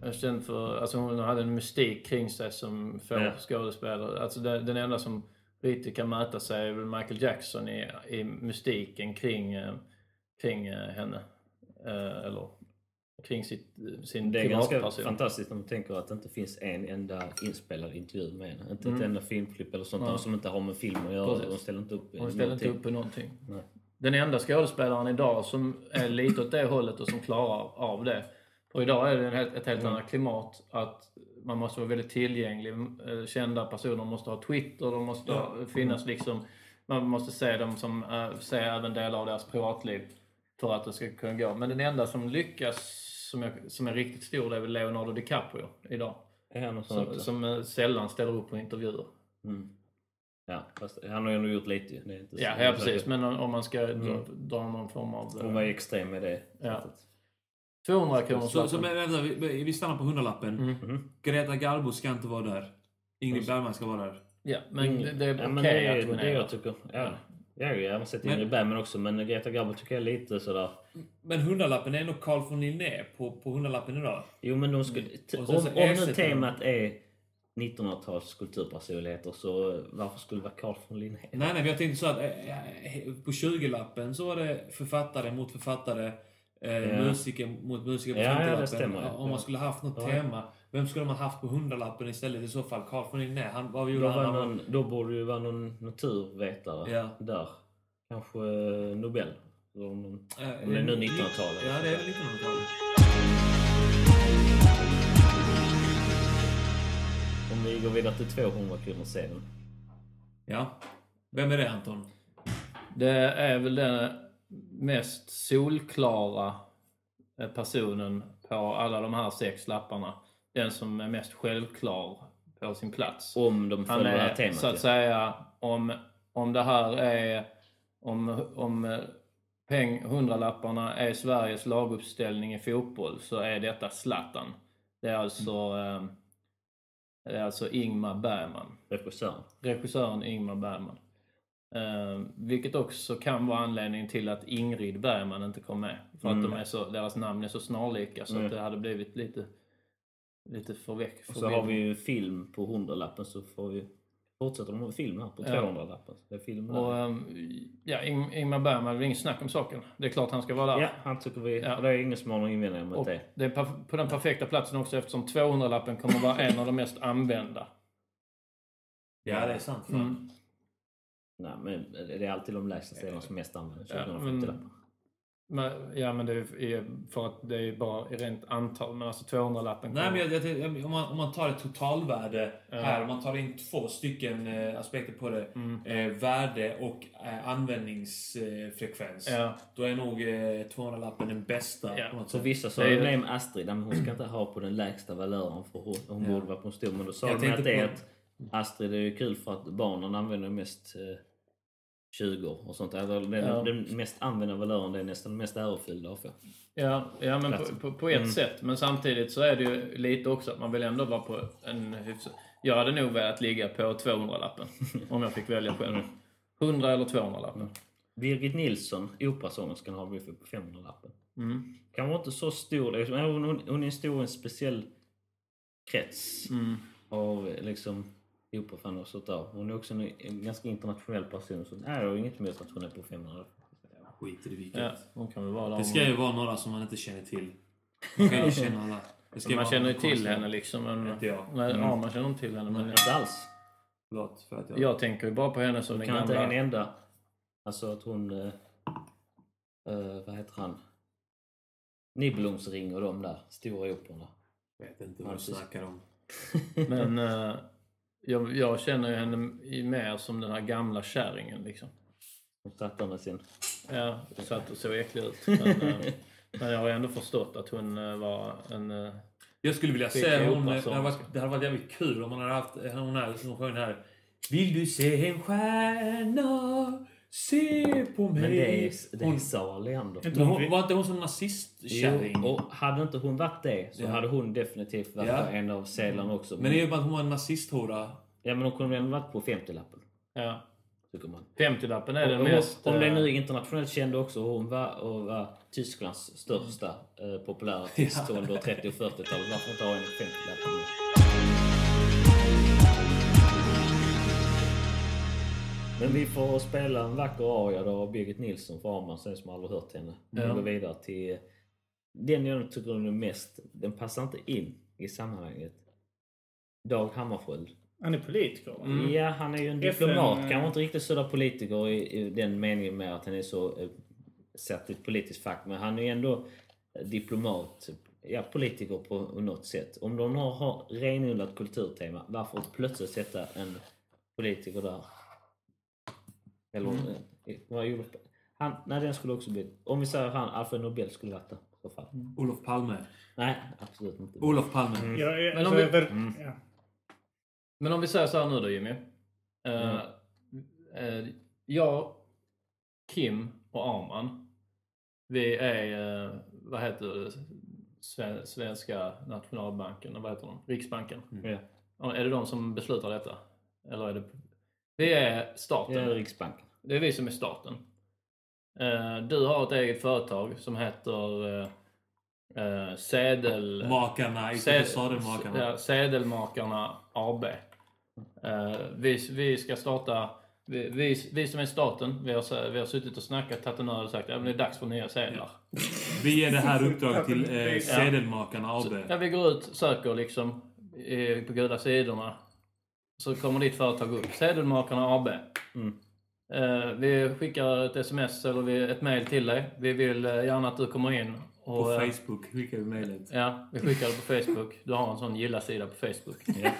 eh, känd för, alltså hon hade en mystik kring sig som få Ja. skådespelare. Alltså den, den enda som riktigt kan mäta sig är väl Michael Jackson i, i mystiken kring, eh, kring eh, henne. Eller kring sitt, sin Det är ganska fantastiskt om man tänker att det inte finns en enda inspelad intervju med henne. Inte ett Mm. enda filmklipp eller sånt Ja. som inte har med film att göra. Precis. Hon ställer inte upp Hon ställer inte upp på någonting. Nej. Den enda skådespelaren idag som är lite åt det hållet och som klarar av det. För idag är det helt, ett helt annat klimat. Att man måste vara väldigt tillgänglig. Eh, Kända personer måste ha Twitter, de måste ha, finnas liksom... Man måste se dem som, äh, se även delar av deras privatliv för att det ska kunna gå. Men den enda som lyckas, som är, som är riktigt stor, det är väl Leonardo DiCaprio idag. Som, som eh, sällan ställer upp på intervjuer. Mm. Ja, fast han har ju ändå gjort lite ju. Det är inte så- Ja, ja precis. Men om om man ska dra, Mm. dra någon form av... Hon var ju extrem med det. Ja. 200 kronor Så, så men, vänta, vi, vi stannar på hundralappen. Mm. Mhm. Greta Garbo ska inte vara där. Ingrid. Bergman ska vara där. Ja, men det, det är okej ja, men det är att hon det jag tycker. Ja. Ja, jag har sett Ingrid Bergman också, men Greta Garbo tycker jag är lite sådär... Men hundralappen är nog Carl von Linné på, på hundralappen idag. Jo, men de skulle... Och Om, om nu temat är 1900-tals kulturpersonligheter så varför skulle det vara Carl von Linné? Nej, nej, jag tänkte så att eh, eh, på 20-lappen så var det författare mot författare. Eh. Musiker mot musiker på Ja, ja, det 50-lappen. stämmer, ja. Om man skulle haft något Ja. tema. Vem skulle man haft på 100-lappen istället i så fall? Carl von Linné. Han, vad Då, gjorde var han? Han någon, då borde det ju vara någon naturvetare Ja. där. Kanske eh, Nobel. Om det är nu eh, 1900-talet. Ja, det är väl 1900-talet. Vi går vidare till 200 kronor sedan. Ja. Vem är det Anton? Det är väl den mest solklara eh, personen på alla de här sex lapparna. Den som är mest självklar på sin plats. Om de följer det här är temat. så att ja. säga, om, om det här är, om, om eh, peng, hundralapparna är Sveriges laguppställning i fotboll så är detta Zlatan. Det är alltså, det är alltså Ingmar Bergman. Regissören. Regissören Ingmar Bergman. Eh, vilket också kan vara anledningen till att Ingrid Bergman inte kom med. För Mm. att de är så, deras namn är så snarlika så Mm. att det hade blivit lite, lite förväck. Och så har vi ju film på 100-lappen så får vi fortsätta med film här på Ja. 200-lappen. Det är film Och, ehm, ja, Ing- Ingmar Bergman, det är inget snack om saken. Det är klart han ska vara där. Ja, han tycker vi... Ja. Det är ingen som har någon invändning mot Och det. det är på den perfekta platsen också eftersom 200-lappen kommer vara en av de mest använda. Ja, det är sant. Mm. Nej, men det är alltid de lägsta ställena som mest används. Ja, 250 men-. Men, ja, men det är för att det är bara rent antal. Men alltså 200-lappen Nej, men jag, jag, om, man, om man tar ett totalvärde Ja. här, om man tar in två stycken eh, aspekter på det. Mm. Eh, värde och eh, användningsfrekvens. Ja, Då är nog eh, 200-lappen den bästa. Ja. Så sätt. vissa sa Det är ju det. med Astrid, men hon ska inte ha på den lägsta valören för hon, hon Ja. borde vara på en stor. Men då sa Jag de att det är att Astrid är ju kul för att barnen använder mest eh, 20 och sånt. Alltså, den, Ja. den mest använda valören det är nästan mest ärofyllda för. ja, ja men på, på, på ett Mm. sätt. Men samtidigt så är det ju lite också att man vill ändå vara på en hyfsad... Jag hade nog velat ligga på 200-lappen. [LAUGHS] om jag fick välja själv. 100 eller 200-lappen. Birgit Nilsson, operasångerskan, har vi på 500-lappen. Mm. Kanske inte så stor, liksom, hon, hon, hon är stor i en speciell krets Mm. av liksom operafan och sånt där. Hon är också en, en ganska internationell person. Så nej, jag har inget emot att hon är på 500 Skit i vilket. Ja, hon kan väl vara där. Det ska ju vara några som man inte känner till. [LAUGHS] Man ju känna alla. Man känner ju till henne liksom. Men, Inte jag. Nej, Mm. ja, man känner inte till henne. Men Inte alls. Förlåt för att jag... jag tänker ju bara på henne som den Kan inte en gamla... enda... Alltså att hon... Eh, eh, vad heter han? Nibelungsring och de där stora operorna. vet inte vad du snackar om. [LAUGHS] Men eh, jag, jag känner ju henne mer som den här gamla kärringen liksom. Hon satt där med sin Ja, satt och såg äcklig ut. Men, eh, men jag har ändå förstått att hon eh, var en... eh, Jag skulle vilja se hon, det, hade varit, det hade varit jävligt kul om man hade haft hon här som sjöng här. Vill du se en stjärna? Se på mig. Men det är, det är hon, Sara Leander. men hon, var inte hon som nazistkärring? Jo, och hade inte hon varit det så Ja. hade hon definitivt varit Ja. en av sedlarna också. Men det är ju bara att hon var en nazisthora. Ja men hon kunde väl varit på 50-lappen. Ja. Tycker man. 50-lappen är det Om- mest... Om det är eh, nu internationellt känd också. Hon var, och var Tysklands största eh, populära artist under 30 och 40-talet. Varför inte ha en 50-lapp Men vi får spela en vacker aria då av Birgit Nilsson för Arman, sen som aldrig hört henne. Vi går vidare till den jag tycker är mest, den passar inte in i sammanhanget. Dag Hammarskjöld. Han är politiker. va? Mm. Ja, han är ju en FN, diplomat. eh, Kanske inte riktigt sådär politiker i, i den meningen med att han är så eh, satt i ett politiskt fack. Men han är ju ändå eh, diplomat. Ja, politiker på något sätt. Om de har, har renodlat kulturtema, varför plötsligt sätta en politiker där? Eller Mm. han? Nej, den skulle också bli... Om vi säger han, Alfred Nobel skulle varit där. i så fall. Olof Palme. Nej, absolut inte. Olof Palme. Jag, är- Men om vi- Mm. ja. Men om vi säger så här nu då Jimmy. Eh, eh, jag, Kim och Arman. Vi är, eh, vad heter det, Sve- Svenska nationalbanken, vad heter de? Riksbanken. Ja, Ja, Är det de som beslutar detta? Eller är det... Vi är staten. det är Riksbanken. Det är vi som är staten. Eh, Du har ett eget företag som heter eh, eh, Sedel... Makarna, inte sadelmakarna. ja, Sedelmakarna AB. Eh, vi, vi ska starta... Vi, vi, vi som är staten, vi har, vi har suttit och snackat, tagit en öl och sagt att det är dags för nya sedlar. Vi ger det här uppdraget till Ja. Sedelmakarna AB. Ja, vi går ut, söker liksom på gula sidorna. Så kommer ditt företag upp. Sedelmakarna AB. Mm. Eh, vi skickar ett sms eller vi, ett mail till dig. Vi vill eh, gärna att du kommer in. Och, På eh, Facebook skickar vi mejlet. Ja, vi skickar det på Facebook. Du har en sån gilla-sida på Facebook. Ja.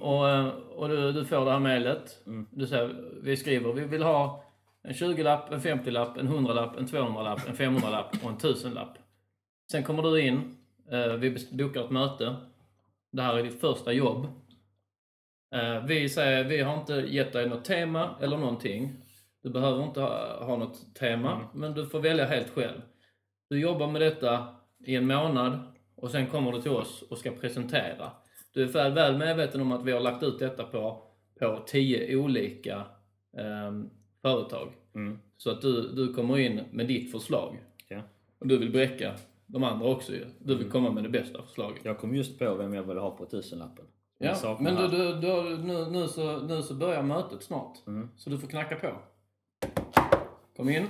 [LAUGHS] Och, eh, och du, du får det här mejlet. Mm. Du säger, vi skriver, vi vill ha en 20-lapp, en 50-lapp, en 100-lapp, en 200-lapp, en 500-lapp och en 1000-lapp. Sen kommer du in, eh, vi bokar ett möte. Det här är ditt första jobb. Eh, Vi säger, vi har inte gett dig något tema eller någonting. Du behöver inte ha, ha något tema, men du får välja helt själv. Du jobbar med detta i en månad och sen kommer du till oss och ska presentera. Du är väl, medveten om att vi har lagt ut detta på, på tio olika ehm, företag. Mm. Så att du, du kommer in med ditt förslag. Ja. Och du vill bräcka de andra också ju. Du Mm. vill komma med det bästa förslaget. Jag kom just på vem jag ville ha på tusenlappen. Ja, men du, du, du, nu, nu, så, nu så börjar mötet snart. Mm. Så du får knacka på. Kom in.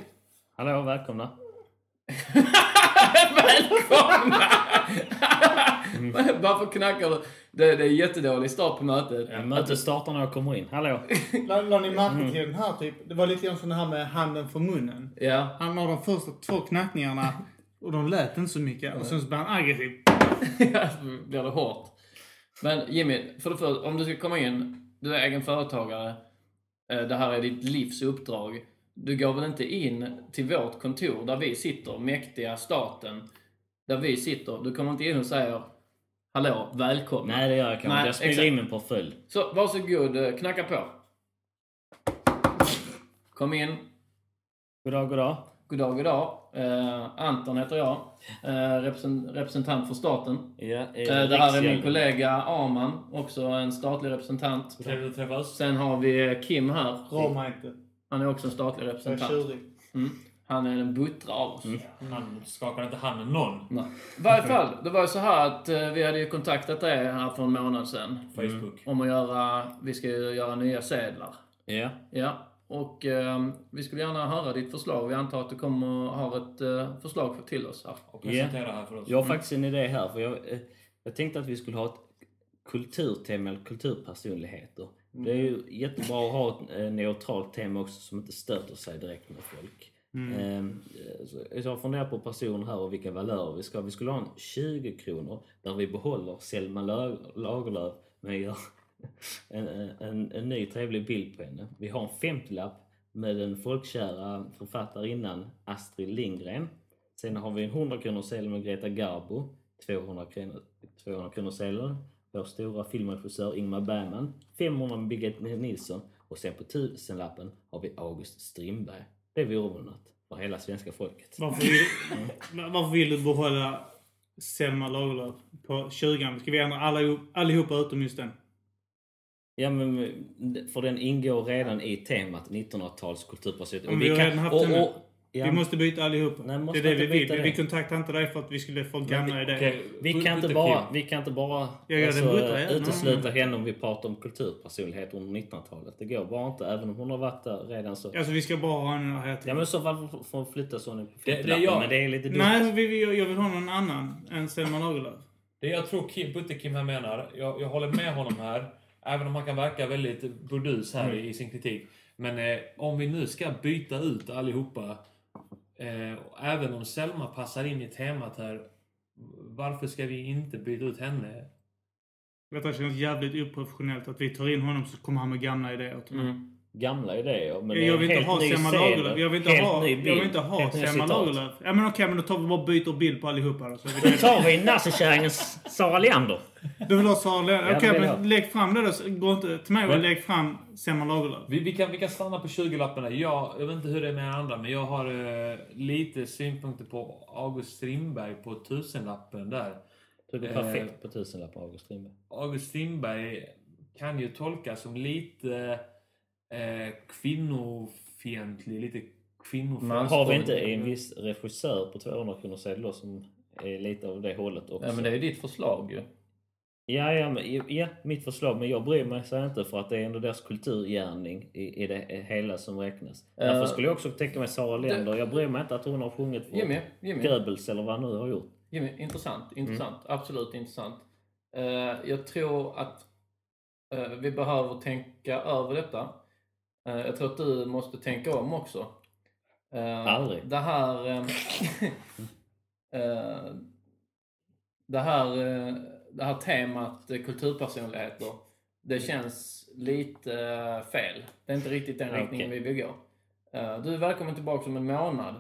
Hallå, välkomna. [LAUGHS] Välkomna! Varför knackar du? Det, det är jättedålig start på mötet. Ja, mötet startar när jag kommer in. Hallå. La, la ni märke till den här typ? Det var lite grann som det här med handen för munnen. Ja. Han la de första två knackningarna och de lät inte så mycket. Och sen så blev han aggressiv. [LAUGHS] Ja, så blir det hårt. Men Jimmy, för det första, om du ska komma in, du är egen företagare, eh, det här är ditt livs uppdrag. Du går väl inte in till vårt kontor där vi sitter, mäktiga staten, där vi sitter. Du kommer inte in och säger Hallå, välkommen. Nej, det gör jag kanske inte. Jag smyger exakt. in min portfölj. Så varsågod, eh, knacka på. Kom in. Goddag, goddag. Goddag, goddag. Eh, Anton heter jag. Eh, represen- representant för staten. Ja, Eh, det här är min kollega Arman, också en statlig representant. Trevligt att träffas. Sen har vi Kim här. Rama inte. Han är också en statlig Jag är representant. Mm. Han är den buttra av oss. Han skakar inte handen någon. Nej. I varje fall, det var ju så här att eh, vi hade ju kontaktat er här för en månad sedan. Facebook. Om att göra, vi ska ju göra nya sedlar. Ja. Ja, och eh, vi skulle gärna höra ditt förslag. Vi antar att du kommer att ha ett eh, förslag för till oss här. Och presentera här för oss. Jag har faktiskt en idé här. För jag, eh, jag tänkte att vi skulle ha ett kulturtema eller kulturpersonligheter. Det är ju jättebra att ha ett eh, neutralt tema också som inte stöter sig direkt med folk. Ehm, så- Så jag funderar på personer här och vilka valörer vi ska ha. Vi skulle ha en 20 kronor där vi behåller Selma Lag- Lagerlöf men gör en, en, en ny trevlig bild på henne. Vi har en femtiolapp med den folkkära författarinnan Astrid Lindgren. Sen har vi en 100 kronor sedel med Greta Garbo. 200 kronor, 200 kronor sedel. Vår stora filmregissör Ingmar Bergman. 500 med Birgit Nilsson. Och sen på tusenlappen har vi August Strindberg. Det vore väl något för hela svenska folket. Varför vill, mm. varför vill du behålla Selma Lagerlöf på 20 Ska vi ändra alla, allihopa utom just den? Ja men för den ingår redan i temat 1900-tals kulturpersonlighet. Men vi redan haft den nu. ja, Vi måste byta allihopa. Nej, det måste är det vi vill. det. Vi kontaktade inte dig för att vi skulle få gamla idéer. Okej, vi, kan inte bara, vi kan inte bara Ja, ja, det alltså, bryter jag. utesluta henne om vi pratar om kulturpersonlighet under 1900-talet. Det går bara inte, även om hon har varit där redan så. Alltså vi ska bara ha en här till. Ja men så fall får hon flytta så nu på Det- det jag. men det är lite dumt. Nej, vi, vi, jag vill ha någon annan än Selma Lagerlöf. Det jag tror Kim, Putte Kim här menar, jag, jag håller med honom här. Även om han kan verka väldigt burdus här i sin kritik. Men eh, om vi nu ska byta ut allihopa. Eh, även om Selma passar in i temat här. Varför ska vi inte byta ut henne? Detta känns jävligt oprofessionellt att vi tar in honom så kommer han med gamla idéer. Mm. Gamla idéer. Men Jag vill inte helt ha ny Selma. Lagerlöf. Jag vill inte Helt ha, jag vill inte ha Selma. Lagerlöf. Ja men okej, men då tar vi bara byter bild på allihopa då. Tar vi nazikärringens Sara Leander. Du vill ha Sara Leander? Okej, men lägg fram det då. Gå inte till mig och lägg fram Selma Lagerlöf. Vi, vi, kan, vi kan stanna på 20-lapparna. Jag, jag vet inte hur det är med andra, men jag har eh, lite synpunkter på August Strindberg på tusenlappen där. Det är Eh. perfekt på tusenlappar August Strindberg. August Strindberg kan ju tolkas som lite eh, kvinnofientlig, lite kvinnoförstående. Har vi inte en viss regissör på 200 kronor sedel som är lite av det hållet också? Ja, men det är ju ditt förslag ju. Ja, ja, men, ja, mitt förslag. Men jag bryr mig så inte för att det är ändå deras kulturgärning i, i det hela som räknas. Eh, Därför skulle jag också tänka mig Sara Leander. Jag bryr mig inte att hon har sjungit för Jimmy, Jimmy, Goebbels eller vad han nu har gjort. Jimmy, intressant, intressant. Absolut intressant. Eh, jag tror att eh, vi behöver tänka över detta. Eh, jag tror att du måste tänka om också. Eh, Aldrig. Det här... eh, [LAUGHS] eh, det här, det här temat kulturpersonligheter, det känns lite fel. Det är inte riktigt den Okej. riktningen vi vill gå. Du är välkommen tillbaka om en månad.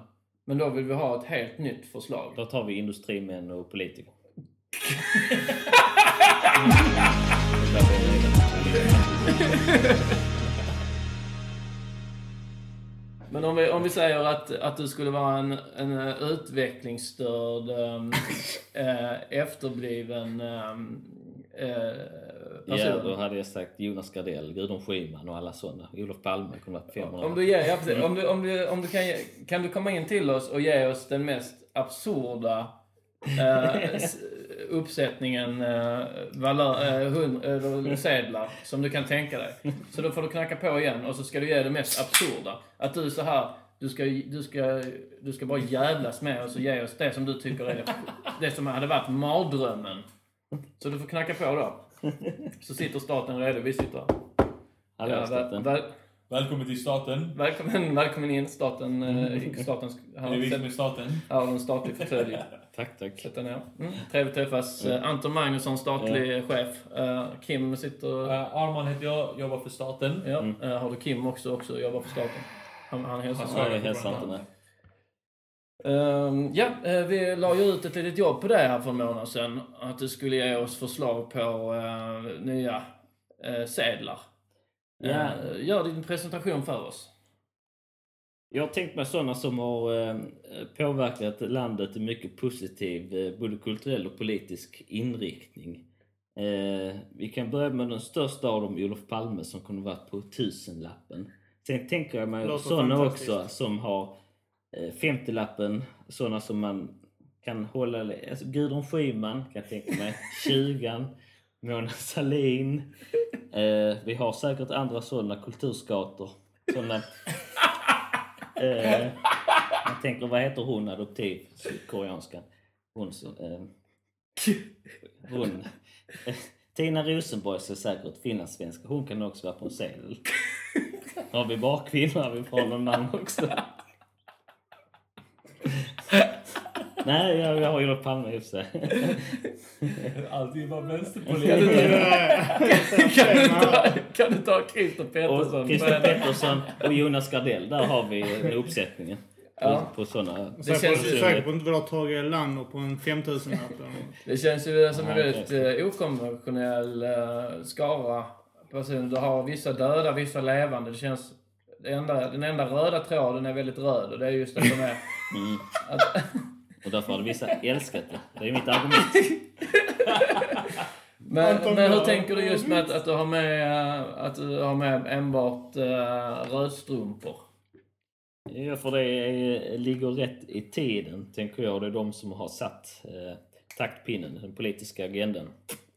Men då vill vi ha ett helt nytt förslag. Då tar vi industrimän och politiker. [LAUGHS] Men om vi, om vi säger att, att du skulle vara en, en utvecklingsstörd, um, [LAUGHS] efterbliven Ja, person. då hade jag sagt Jonas Gardell, Gudrun Schyman och alla sådana. Ger kunde varit 500. Om du, ger, ja, precis. om du, om du, om du kan, ge- kan du komma in till oss och ge oss den mest absurda [LAUGHS] s- uppsättningen eh, valör, eh, hund, eller sedlar som du kan tänka dig. Så då får du knacka på igen och så ska du ge det mest absurda. Att du så här, du ska, du ska, du ska bara jävlas med oss och ge oss det som du tycker är det som hade varit mardrömmen. Så du får knacka på då. Så sitter staten redo. Vi sitter här. Ja, Välkommen till staten. Välkommen, välkommen in staten. eh, statens, Det är vi som är staten. här har du en statlig fåtölj. [LAUGHS] Tack, tack. Sätt dig ner. Mm. Trevligt att träffas. Eh, Anton Magnusson, statlig chef. Eh, Kim sitter... Uh, Arman heter jag, jobbar för staten. Ja, eh, har du Kim också, också jobbar för staten. Han, han hälsar. Han svarar jag hälsar inte med. Ja, vi la ju ut ett litet jobb på det här för en månad sedan. Att du skulle ge oss förslag på nya uh, sedlar. Ja. Eh, gör din presentation för oss. Jag har tänkt mig sådana som har eh, påverkat landet i mycket positiv, eh, både kulturell och politisk inriktning. Vi kan börja med den största av dem, Olof Palme, som kunde varit på tusenlappen. Sen tänker jag mig sådana också som har eh, 50-lappen, sådana som man kan hålla... Alltså Gudrun Schyman kan jag tänka mig, [LAUGHS] 20 Mona Sahlin. Eh, vi har säkert andra sådana kulturskator. Sådana [LAUGHS] Eh, jag tänker, vad heter hon adoptiv koreanskan? Hon. Eh, hon... Tina Rosenborg är säkert finlandssvenska. Hon kan också vara på en sedel. Har vi bara kvinnor vi får någon man också. Nej, jag, jag har Olof Palme och för sig. Alltid bara du, [LAUGHS] kan du ta, kan du ta Christer Och Pettersson? Christer Pettersson och Jonas Gardell. Där har vi uppsättningen. På, Ja. på sådana... Det Säker känns på- ju- säker på att inte vill ha Tage Erlander på en 5000-lapp. Det känns ju som en väldigt det eh, okonventionell eh, skara personer. Du har vissa döda, vissa levande. Det känns... Det enda, den enda röda tråden är väldigt röd och det är just att de är... Mm. Att, Och därför hade vissa älskat det. Det är mitt argument. [LAUGHS] men, Anton men hur tänker du just med att, att, du har med, eh, att du har med enbart uh, rödstrumpor? Ja, för det är, ligger rätt i tiden, tänker jag. Det är de som har satt eh, taktpinnen, den politiska agendan.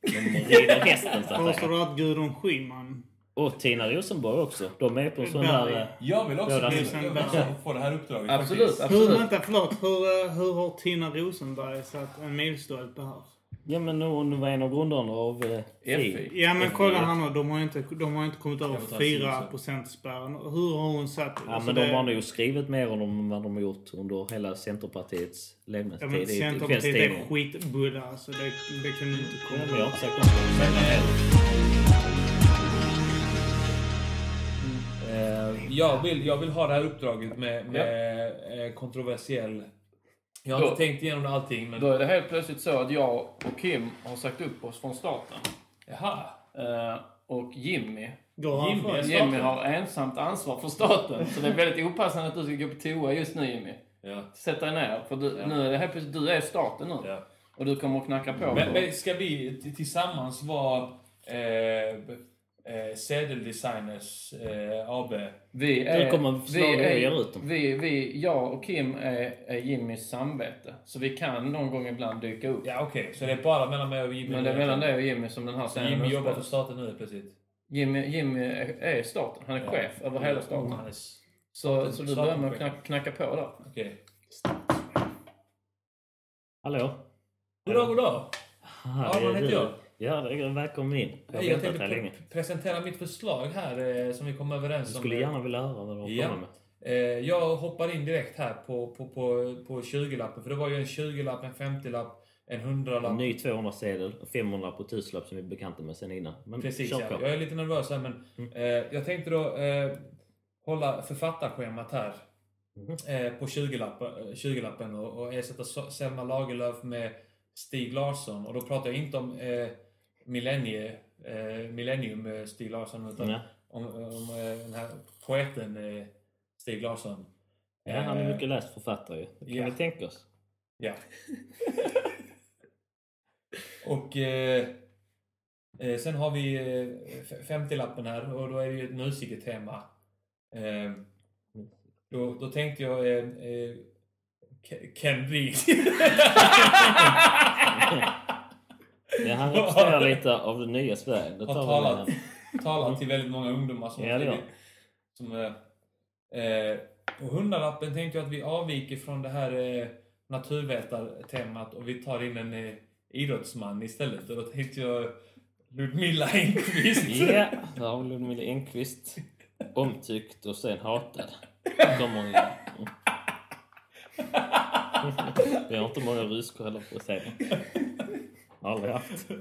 De rider hästen, så att Påstår säga. du att Gudrun Schyman... Och Tina Rosenborg också. De är på en sån där... Eh, Jag vill också, bli, också få det här uppdraget. Absolut, faktiskt. Hur, absolut. vänta, förlåt. Hur, eh, hur har Tina Rosenberg satt en milstolpe här? ja, men hon var en av grundarna av eh, FI. Ja men kolla här nu, de har inte, de har inte kommit över Jag får ta 4 Simpson. spärren. Hur har hon satt Ja, alltså men det? de har nog skrivit mer om vad de har gjort under hela Centerpartiets Ja levnadstid men i Centerpartiet är skitbudda alltså. Det, det kan du inte Ja, komma men jag har inte sagt något. Jag, vill, jag vill ha det här uppdraget med, med eh, kontroversiell... Jag har Då- inte tänkt igenom allting, men... Då är det helt plötsligt så att jag och Kim har sagt upp oss från starten. Jaha. Eh, och Jimmy, Jimmy, Jimmy har ensamt ansvar för starten. Så det är väldigt opassande att du ska gå på toa just nu Jimmy. Ja. Sätt dig ner, för du, Ja. nu är det helt plötsligt, du är starten nu. ja. Och du kommer att knacka på. Men, på- men ska vi tillsammans vara eh, eh, sedeldesigners eh, AB? vi är, kommer vi är, ut dem. vi, vi, jag och Kim är, är Jimmys samvete. Så vi kan någon gång ibland dyka upp. Ja, okej. Så det är bara mellan mig och Jimmy? Men det är mellan dig och Jimmy som den här scenen Jimmy jobbar för staten nu plötsligt? Jimmy, Jimmy är, staten. Han är Ja. chef över hela staten. S- Så, så du börjar med att knacka, knacka på där. Okej. Hallå? Goddag, goddag! Arman är heter jag. Ja, det är- välkommen in. Jag Jag tänkte här länge. presentera mitt förslag här eh, som vi kom överens Jag om. skulle gärna vilja höra vad du har Ja. med. Eh, jag hoppar in direkt här på, på, på, på 20-lappen. För det var ju en 20-lapp, en 50-lapp, en 100-lapp. En ny 200-sedel, 500 på tusenlapp som vi är bekanta med sen innan. Men Precis, ja. Jag är lite nervös här men Mm. eh, jag tänkte då eh, hålla författarschemat här. Mhm. Eh, på 20-lappen 20 och, och ersätta Selma Lagerlöf med Stig Larsson. Och då pratar jag inte om eh, millennie, eh, Millennium eh, Stig Larsson utan Ja. om, om eh, den här poeten eh, Stig Larsson. Ja, han är mycket läst författare ju. Det kan ja. vi tänka oss. Ja. [LAUGHS] och eh, sen har vi eh, f- 50-lappen här och då är det ju ett musikertema. Eh, då, då tänkte jag eh, eh, Ke- Ken Reed. [LAUGHS] [LAUGHS] Ja, han representerar lite av det nya Sverige. Det har talat, talat till väldigt många ungdomar som Ja, har som, eh, eh, På hundralappen tänkte jag att vi avviker från det här eh, naturvetartemat och vi tar in en eh, idrottsman istället. Och då tänkte jag Ludmilla Engqvist. Ja, där har vi Ludmilla Engqvist. Omtyckt och sen hatad. Kommer hon. Vi har [LAUGHS] inte många ryskor heller på scenen. Aldrig haft. [LAUGHS]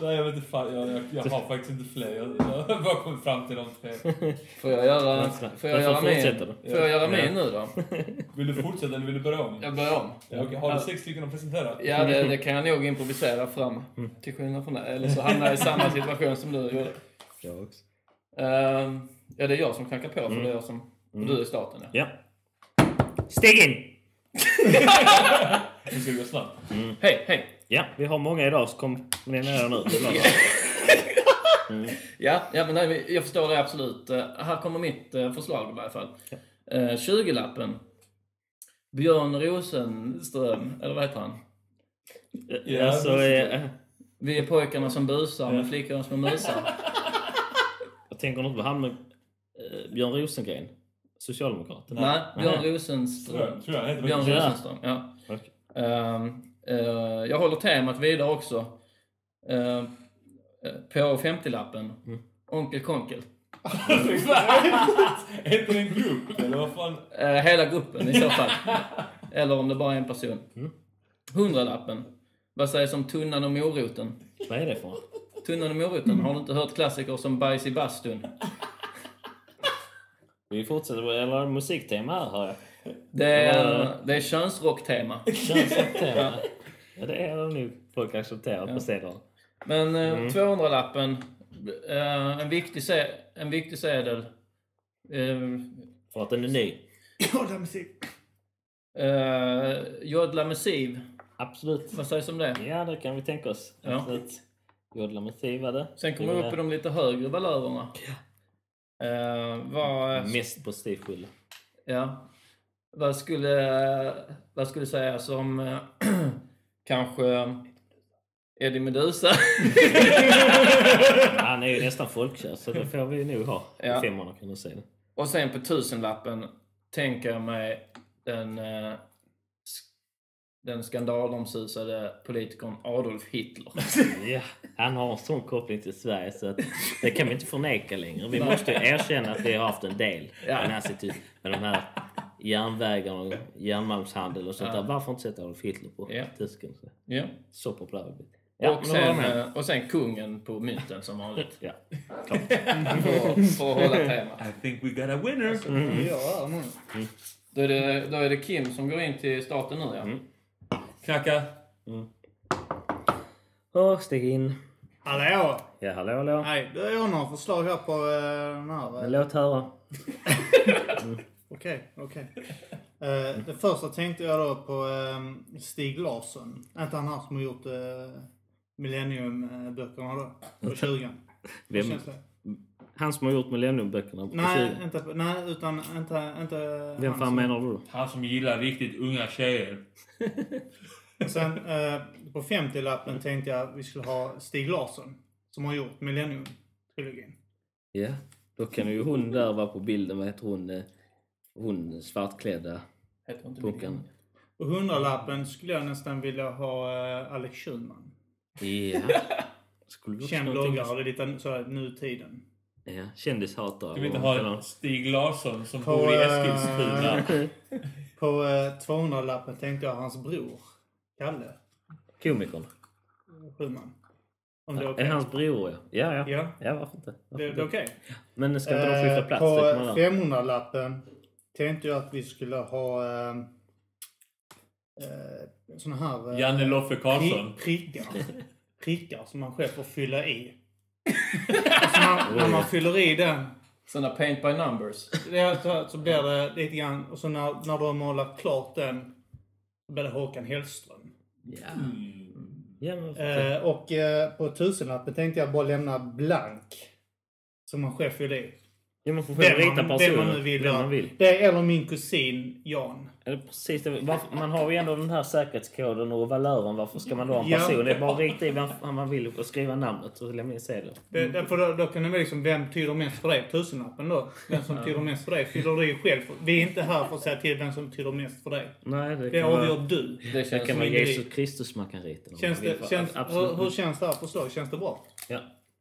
Nej, jag vet inte fan. Jag, jag, jag har faktiskt inte fler. Jag, jag har bara kommit fram till de tre. Får jag göra, Får jag göra min? Får jag göra min nu då? [LAUGHS] Vill du fortsätta eller vill du börja om? Jag börjar om. Ja, okej. Har du sex stycken att presentera? Ja, det, det kan jag nog improvisera fram. Till skillnad från det. Eller så hamnar jag i samma situation som du gjorde. Jag också. Ehm, ja, det är jag som knackar på för det är jag som... Och du är starten ja. Ja. Steg in! Nu ska det gå snabbt. Hej, hej! Ja, vi har många idag så kom ni ner nu. Ja, ja men nej, jag förstår det absolut. Eh, här kommer mitt eh, förslag i varje fall. Uh, 20-lappen. Björn Rosenström, eller vad heter han? Ja, alltså, eh, Vi är pojkarna som busar med flickorna som musar. jag tänker inte på han med eh, Björn Rosengren. Socialdemokraterna. Nej, Björn Rosenström. jag, tror jag han heter Björn. Rosenström, ja. Ehm, eh, jag håller temat vidare också. Uh, på 50-lappen. Mm. Onkel Konkel. [LAUGHS] Inte det en grupp eller vad fan? Eh, hela gruppen i så fall. Eller om det bara är en person. Hundralappen. Vad sägs om tunnan och moroten? Vad är det för? Tunnan och moroten. Har du inte hört klassiker som bajs i bastun? Vi fortsätter, med- eller musiktema här hör jag. Det är, det är könsrocktema. [LAUGHS] Könstema. Ja, det är det nog folk accepterar på sedlarna. Men eh, 200-lappen, eh, en, viktig se, en viktig sedel. Eh, För att den är ny. Ja, är musik. eh, Jodla Missiv. Absolut. Vad sägs om det? Ja, det kan vi tänka oss. Ja. Absolut. Jodla Massiv var det. Sen kommer vi upp i de lite högre valörerna. Eh, vad, Mest prestigefyllda. ja, vad skulle, vad skulle sägas om eh, [CLEARS THROAT] kanske Eddie Meduza? [LAUGHS] Han är ju nästan folkkär så det får vi nog ha. Ja. Femmorna kan du säga det. Och sen på tusenlappen tänker jag mig den, eh, den skandalomsusade politikern Adolf Hitler. [LAUGHS] Ja, han har en sån koppling till Sverige så att det kan vi inte förneka längre. Vi måste erkänna att vi har haft en del Ja. nazityp med de här järnvägarna och järnmalmshandel och sånt Ja. där. Varför inte sätta Adolf Hitler på Ja. tusken? Så, Ja. så populär blivit. och, sen, med. eh, och sen kungen på mynten som vanligt. Ja. [LAUGHS] för, för att hålla temat. I think we got a winner. Ja, nu. Då är, det, då är det Kim som går in till starten nu ja. Mm. Knacka. Och steg in. Hallå! Ja, hallå, hallå. Nej, då har några förslag här på uh, den här. Men eh, låt höra. [LAUGHS] Okej, okej. Eh, det första tänkte jag då på eh, Stig Larsson. Inte han här som har gjort uh, Millennium-böckerna då? På [LAUGHS] 20 Hur Vem? Han som har gjort Millenniumböckerna Nej, 20. inte, nej, utan inte... inte Vem han fan som- menar du? Han som gillar riktigt unga tjejer. [LAUGHS] Och Sen eh, på 50-lappen tänkte jag att vi skulle ha Stig Larsson. Som har gjort Millennium-trilogin. Ja, då kan ju hon där vara på bilden. Vad heter hon? eh, Hon svartklädda punkaren. På 100-lappen skulle jag nästan vilja ha eh, Alex Schulman. Ja. [LAUGHS] Också Känd bloggare, lite så nutiden. Ja, kändishatare. Ska vi inte ha Stig Larsson som På, bor i eh, Eskilstuna? [LAUGHS] På eh, 200-lappen tänkte jag hans bror. Kalle Komikern. Schulman. Om det är Är okej. hans bror ja. Ja, ja. Ja, Ja, varför inte? Varför det, det är okej. Men ska inte de skifta Eh, plats? På Det kan man göra. 500-lappen tänkte jag att vi skulle ha eh, eh, såna här... Eh, Janne Loffe Karlsson. pri- prickar. [LAUGHS] Prickar som man själv får fylla i. alltså man, när man fyller i den Såna paint by numbers. det är så, så blir det lite grann... Och så när, när du har målat klart den så blir det Håkan Hellström. Ja. Mm. ja? Eh, och eh, på tusenlappen tänkte jag bara lämna blank. Som man själv fyller i. ja, man får själv rita man, vem man nu personen. vill. Vem ja. man vill. Det eller min kusin Jan. Det precis det? Varför, man har ju ändå den här säkerhetskoden och valören. Varför ska man då ha en Ja. person? Det är bara att rita i vem man vill och skriva namnet och lämna in sedeln. Det, för då, då kan det vara liksom, vem tyder mest för dig? Tusenlappen då. Vem som tyder mest för dig fyller du själv. Vi är inte här för att säga till vem som tyder mest för dig. Nej, det Det kan avgör vara, du. Det det kan vara. Jesus Kristus man kan rita. Känns man det, känns, hur, hur känns det här förslaget? Känns det bra? Ja.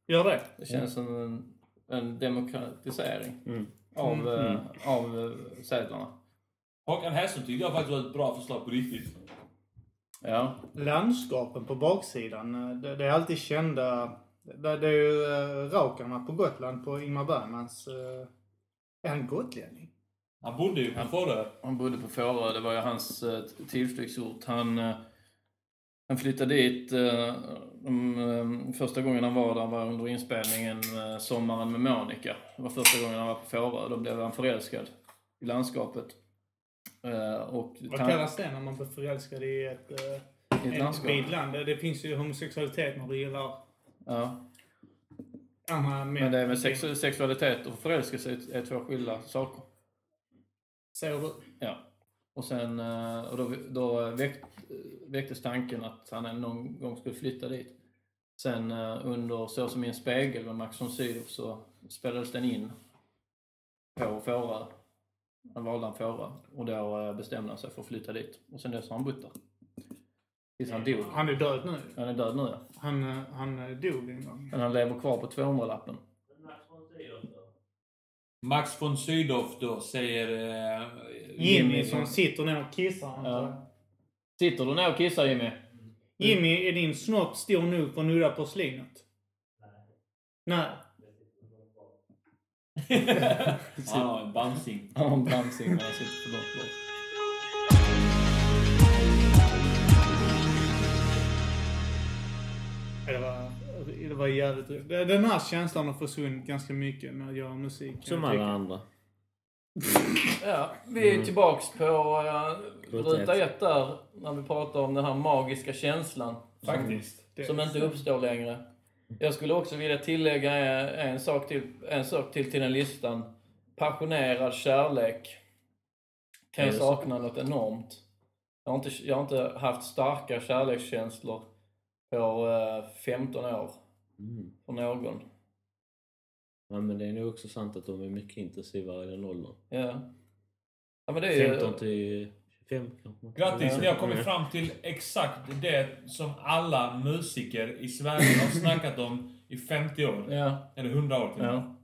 Gör det? Det känns som en, en demokratisering Mm. av, eh, av eh, sedlarna. Håkan Hellström tyckte jag faktiskt var ett bra förslag på riktigt. Ja. Landskapen på baksidan. eh, Det, det är alltid kända... Det, det är ju Raukarna på Gotland på Ingmar Bergmans... Är han gotlänning? Han bodde ju på Fårö. Han bodde på Fårö, det var ju hans tillflyktsort. Han, han flyttade dit, eh, de, eh, första gången han var där var under inspelningen eh, Sommaren med Monica. Det var första gången han var på Fårö, då blev han förälskad i landskapet. Och Vad kallas det när man blir förälskad i ett, i ett ett landskap. vitt land? Det, finns ju homosexualitet när du gillar Ja. andra män. Men det med sex- sexualitet och förälskelse är, är två skilda saker. Säger du? Ja. Och sen eh, och då, då väck, väcktes tanken att han någon gång skulle flytta dit. Sen eh, under Så som i en spegel med Max von Sydow så spelades den in på Fårö. Han valde en Fårö och då eh, bestämde han sig för att flytta dit. Och sen dess har han bott där. Tills han dog. Han är död nu. Han är död nu ja. Han, han dog en gång. Men han lever kvar på 200-lappen. Max von Sydow då säger... Eh, Jimmy som sitter ner och kissar. Ja. Sitter du ner och kissar Jimmy? Jimmy, är din snopp stor nog för att nudda porslinet? Nej. [LAUGHS] [LAUGHS] Ja, en bamsing. Ja, en bamsing när han sitter för långt bort. Var jävligt roligt. Den här känslan har försvunnit ganska mycket med att göra musik. Som alla andra. [LAUGHS] Ja, vi är tillbaks på uh, Ruta ett. där, när vi pratar om den här magiska känslan. Faktiskt. Det- Som inte uppstår längre. Jag skulle också vilja tillägga en, en, sak, till, en sak till till den listan. Passionerad kärlek. Kan jag sakna något enormt. Jag har inte, jag har inte haft starka kärlekskänslor på eh, 15 år Mm. för någon. Ja, men det är nog också sant att de är mycket intensivare i den åldern. Ja. ja men det är ju... 15 till 25 kanske. Grattis, Ja. ni har kommit fram till exakt det som alla musiker i Sverige har snackat om i 50 år. Ja, Eller 100 år till ja.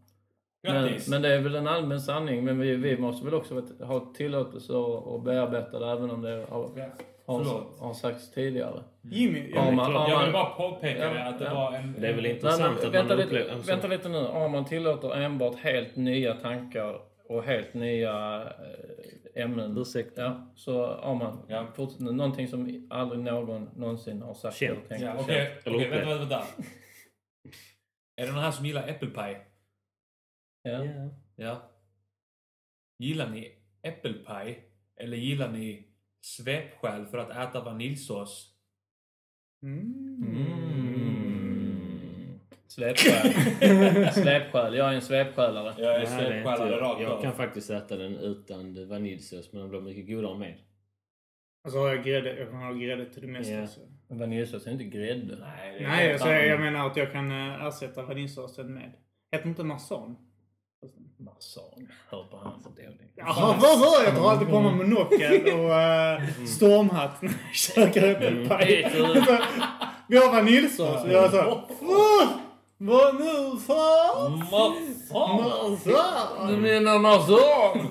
Men, men det är väl en allmän sanning. Men vi, vi måste väl också ha tillåtelse att att bearbeta det även om det har, har, Förlåt. har sagts tidigare. Jimmy, Ja, man- ja, Jag man- vill bara påpeka Ja, det, att det ja. var en... Det är väl Nej, intressant men att vänta, man lite, upplever... alltså, vänta lite nu. Om man tillåter enbart helt nya tankar och helt nya eh, ämnen. Ursäkta. Ja, så har man Ja. fortsatt- någonting som aldrig någon någonsin har sagt Känt. eller tänkt. Ja, Okej, Eller vänta, vänta, vänta. [LAUGHS] Är det någon här som gillar äppelpaj? Ja. Ja. Ja. Gillar ni äppelpaj? Eller gillar ni svepskäl för att äta vaniljsås? Mm. Svepskäl. Svepskäl. [LAUGHS] Jag är en svepskälare. Jag är svepskälare jag. rakt Jag kan faktiskt äta den utan vaniljsås, men den blir mycket godare med. Alltså har jag grädde. Jag kan ha grädde till det mesta. Ja. Så. Vaniljsås är inte grädde. Nej, Nej, alltså, jag menar att jag kan eh, ersätta vaniljsåsen med. Heter inte marsan? Marsan. Hör på han för dålig. Ja, vad var Jag drar alltid på mig monokel och uh, stormhatt när jag käkar äppelpaj. Mm. Vi har vaniljsås och jag är så här, "Åh, Vad nu fan? Marsan! Du menar marsan?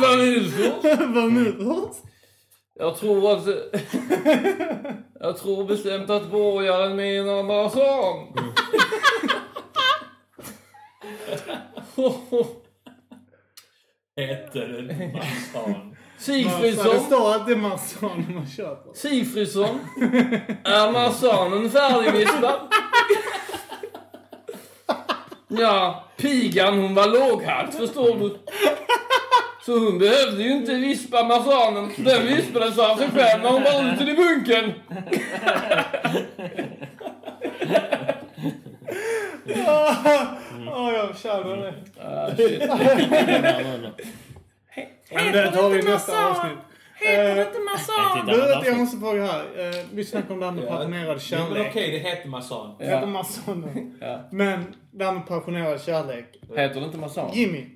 Vaniljsås? Vaniljsås? Jag tror att... Jag tror bestämt att borgaren menar marsan. [LAUGHS] [LAUGHS] Heter det? Det Sigfridsson. står alltid marsan när man köper. Sigfridsson. Är marsanen färdigvispad? Ja, pigan hon var låghalt förstår du. Så hon behövde ju inte vispa marsanen. Den vispades av sig själv när hon var ute i bunken. [LAUGHS] Åh, [LAUGHS] jag känner det. Ah, shit. Men det tar vi i nästa avsnitt. Heter det Eh, inte? Du, vet, jag måste fråga här. Eh, vi snackade om det här med passionerad men kärlek. okej, det heter marsan. Det heter marsan. Ja. Men det här med passionerad kärlek. Heter det inte marsan? Jimmy,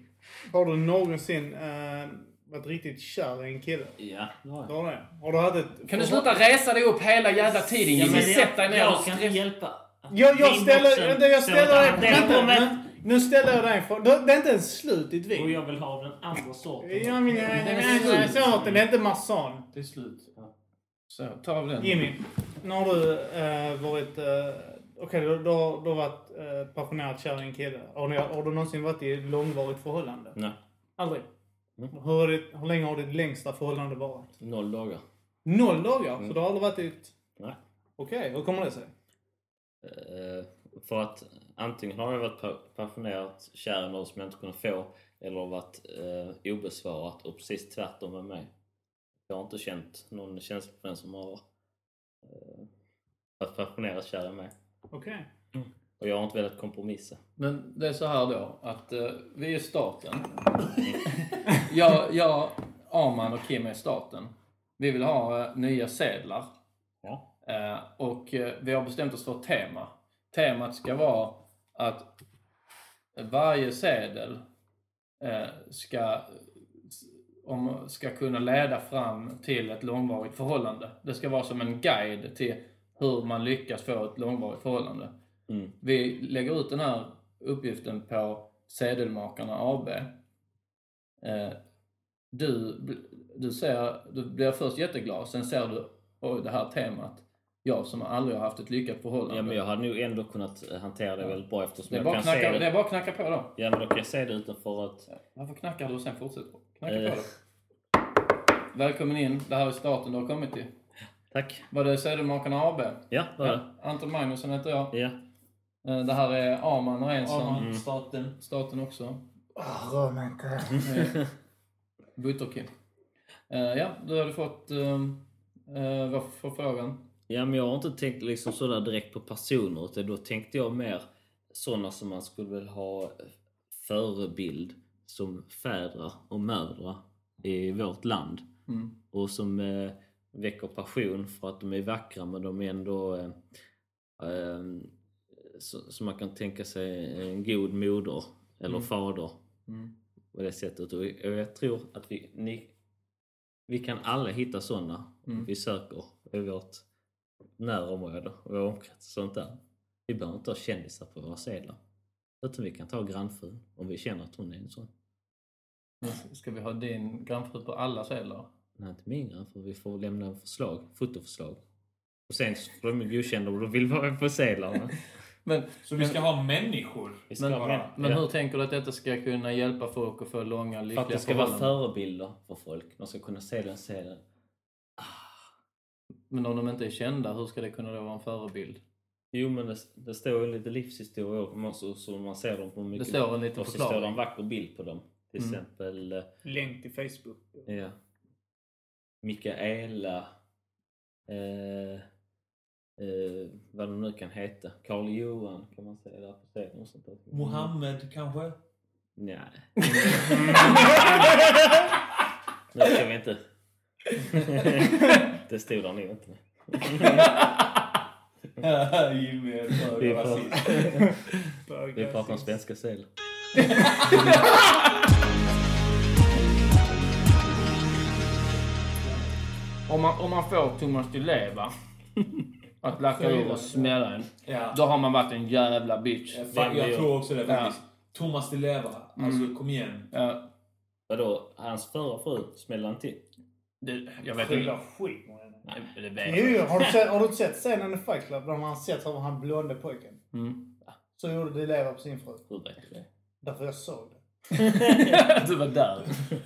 har du någonsin eh, varit riktigt kär i en kille? Ja, det har Du jag. har du haft ett... Kan du sluta resa dig upp hela jävla tiden Jimmy? Sätt dig ner jag kan inte hjälpa. Jag, jag ställer... Vänta, Jag ställer Vänta, men, nu ställer jag dig en fråga. Det är inte ens slut ditt Och vin. jag vill ha den andra sorten. Ja, men jag är sorten. Det är inte marsan. Det är slut. Så, ta av den. Jimmy, när har du eh, varit... Eh, Okej, du, du, har- du har varit eh, passionerat kär i en kille. Har, ni, har du någonsin varit i ett långvarigt förhållande? Nej, Aldrig? Mm. Hur, har ditt- hur länge har ditt längsta förhållande varit? noll dagar. Noll dagar? Mm. Så du har aldrig varit i ett... Nej. Okej, hur kommer det sig? Eh, för att antingen har jag varit pa- passionerat kär i någon som jag inte kunnat få eller varit eh, obesvarat och precis tvärtom med mig. Jag har inte känt någon känsla för den som har eh, varit passionerat kär i mig. Okej. Och jag har inte velat kompromissa. Men det är så här då att eh, vi är staten. jag, jag, Arman och Kim är staten. Vi vill ha eh, nya sedlar. Ja. Eh, och eh, vi har bestämt oss för ett tema. Temat ska vara att varje sedel eh, ska, om, ska kunna leda fram till ett långvarigt förhållande. Det ska vara som en guide till hur man lyckas få ett långvarigt förhållande. Mm. Vi lägger ut den här uppgiften på Sedelmakarna AB. Eh, du, du, ser, du blir först jätteglad, sen ser du oj, det här temat. Jag som aldrig har haft ett lyckat förhållande. Ja, men jag hade nog ändå kunnat eh, hantera det väldigt bra eftersom det, är jag kan knacka, se det det. är bara att knacka på då. Ja, men då kan jag se det utanför att... Varför knackar du och sen fortsätter du? Knacka Eh. på då. Välkommen in. Det här är starten du har kommit till. Tack. Var det Sedelmakarna AB? Ja, det var det. Anton Magnusson heter jag. Ja. Eh, Det här är Arman Rensson. Arman, staten. Staten också. Ah, Rör mig inte. Eh, Butterkim. Ja, du hade fått uh, vad förfrågan. Ja, men jag har inte tänkt liksom sådär direkt på personer utan då tänkte jag mer sådana som man skulle vilja ha förebild som fädrar och mödrar i vårt land. Mm. Och som eh, väcker passion för att de är vackra men de är ändå eh, eh, så, så man kan tänka sig en god moder eller fader Mm. på det sättet. Och jag tror att vi, ni, vi kan alla hitta sådana Mm. vi söker i vårt närområde och vår omkrets och sånt där. Vi behöver inte ha kändisar på våra sedlar. Utan vi kan ta grannfrun om vi känner att hon är en sån. Men Ska vi ha din grannfru på alla sedlar? Nej, inte min grannfru. Vi får lämna en förslag, fotoförslag. Och sen så får de godkänna om de vill vara på sedlarna. [LAUGHS] Men, Så vi ska ha människor? Men, med. men Ja. hur tänker du att detta ska kunna hjälpa folk att få långa, För lyckliga att det ska vara förhållanden? förebilder för folk. De ska kunna se den serien. Men om de inte är kända, hur ska det kunna då vara en förebild? Jo men det, det står ju lite livshistoria och man, så, man ser dem på Det mycket. står en liten och så står det en vacker bild på dem. Till Mm. exempel eh, Länk till Facebook. ja, Mikaela, eh, eh, vad de nu kan heta. Karl Johan kan man säga där på scenen. Mohammed kanske? Nej. [LAUGHS] nu ska vi inte... [LAUGHS] det stod där nog inte. [LAUGHS] Jimmy är för Vi rasist. pratar, [LAUGHS] vi pratar om svenska sedlar. [LAUGHS] Om man, om man får Thomas Di Leva att lacka ur och smälla en, Ja. då har man varit en jävla bitch. Jag, jag, jag tror också det Ja. faktiskt. Thomas Di Leva. Alltså kom igen. Ja, Vadå, hans förra fru smällde han till? Det, jag vet inte. skit med henne. Nej, det vet Jo, jag. jo, har, du sett, har du inte sett scenen i Fight Club där man sett hur han blonde pojken? Mm. Så gjorde de leva på sin fru. Hur vet du det? Därför jag såg det. [LAUGHS] du var där.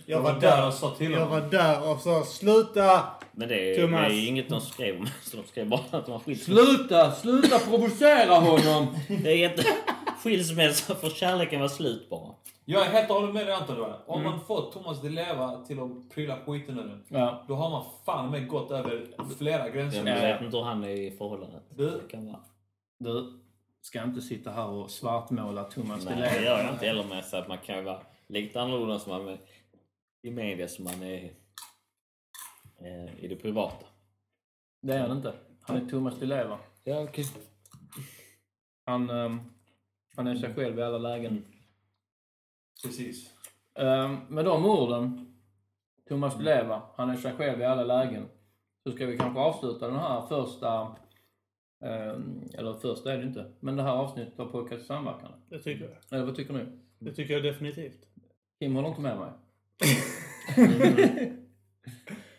Jag var var där och sa till Jag honom. var där och sa sluta! Men det är, det Thomas. är inget de skrev om. Så [LAUGHS] de skrev bara att de har skilsmässa. Sluta! Sluta provocera honom! Det är inte [LAUGHS] skilsmässa för kärleken var slut bara. Jag är helt och hållet med dig Anton. Om man får Thomas Di Leva till att pryla skiten den. Ja. Då har man fan med gått över flera gränser. Jag vet inte hur han är i förhållandet. Du- Det kan vara. Du ska inte sitta här och svartmåla Thomas Di Nej, det Leva. gör jag inte heller med. Så att man kan ju vara lite annorlunda som man är i media som man är eh, i det privata. Det är han inte. Han är Thomas Di Leva. Ja, okej. Han, ehm, han är sig själv i alla lägen. Precis. Ehm, med de orden, Thomas Di Leva, han är sig själv i alla lägen. Så ska vi kanske avsluta den här första, ehm, eller första är det inte, men det här avsnittet av Podcast Samverkan. Det tycker jag. Eller vad tycker ni? Det tycker jag definitivt. Kim håller inte med mig. [LAUGHS]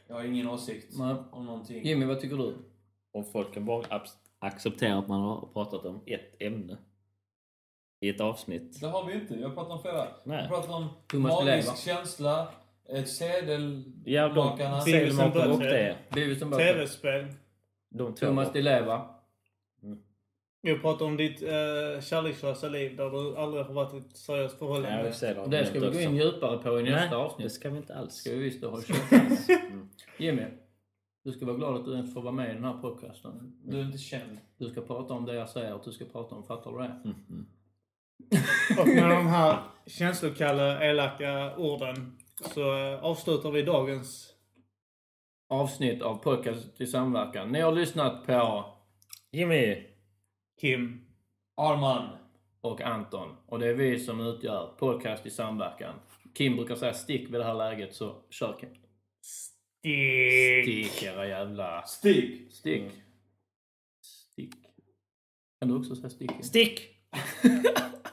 Jag har ingen åsikt Nej. om någonting. Jimmy, vad tycker du? Om folk kan bara acceptera att man har pratat om ett ämne i ett avsnitt. Det har vi inte. Jag pratar om flera. Nej. Jag pratar om Thomas magisk känsla, ett sedel... Ja, de Makarna. sedelmakare och det. Tv-spel. De två. Thomas Di Leva. Jag pratar om ditt uh, kärlekslösa liv där du aldrig har varit i ett seriöst förhållande. vi ser det. Det ska vi gå in djupare på i nästa Nej, det avsnitt. ska vi inte alls. ska vi visst det. Håll käften. Jimmy, du ska vara glad att du ens får vara med i den här podcasten. Du är inte känd. Du ska prata om det jag säger att du ska prata om. Fattar du det? Och med de här känslokalla, elaka orden så eh, avslutar vi dagens... Avsnitt av Podcast i samverkan. Ni har lyssnat på Jimmy! Kim. Arman. och Anton. Och det är vi som utgör Podcast i samverkan. Kim brukar säga stick vid det här läget, så kör Kim. Stick. Stick era jävla... Stig. Stick. Stick. Kan du också säga stick? Stick! [LAUGHS]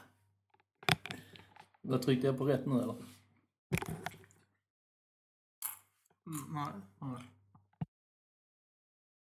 Vad tryckte jag på rätt nu eller? Mm, nej. nej.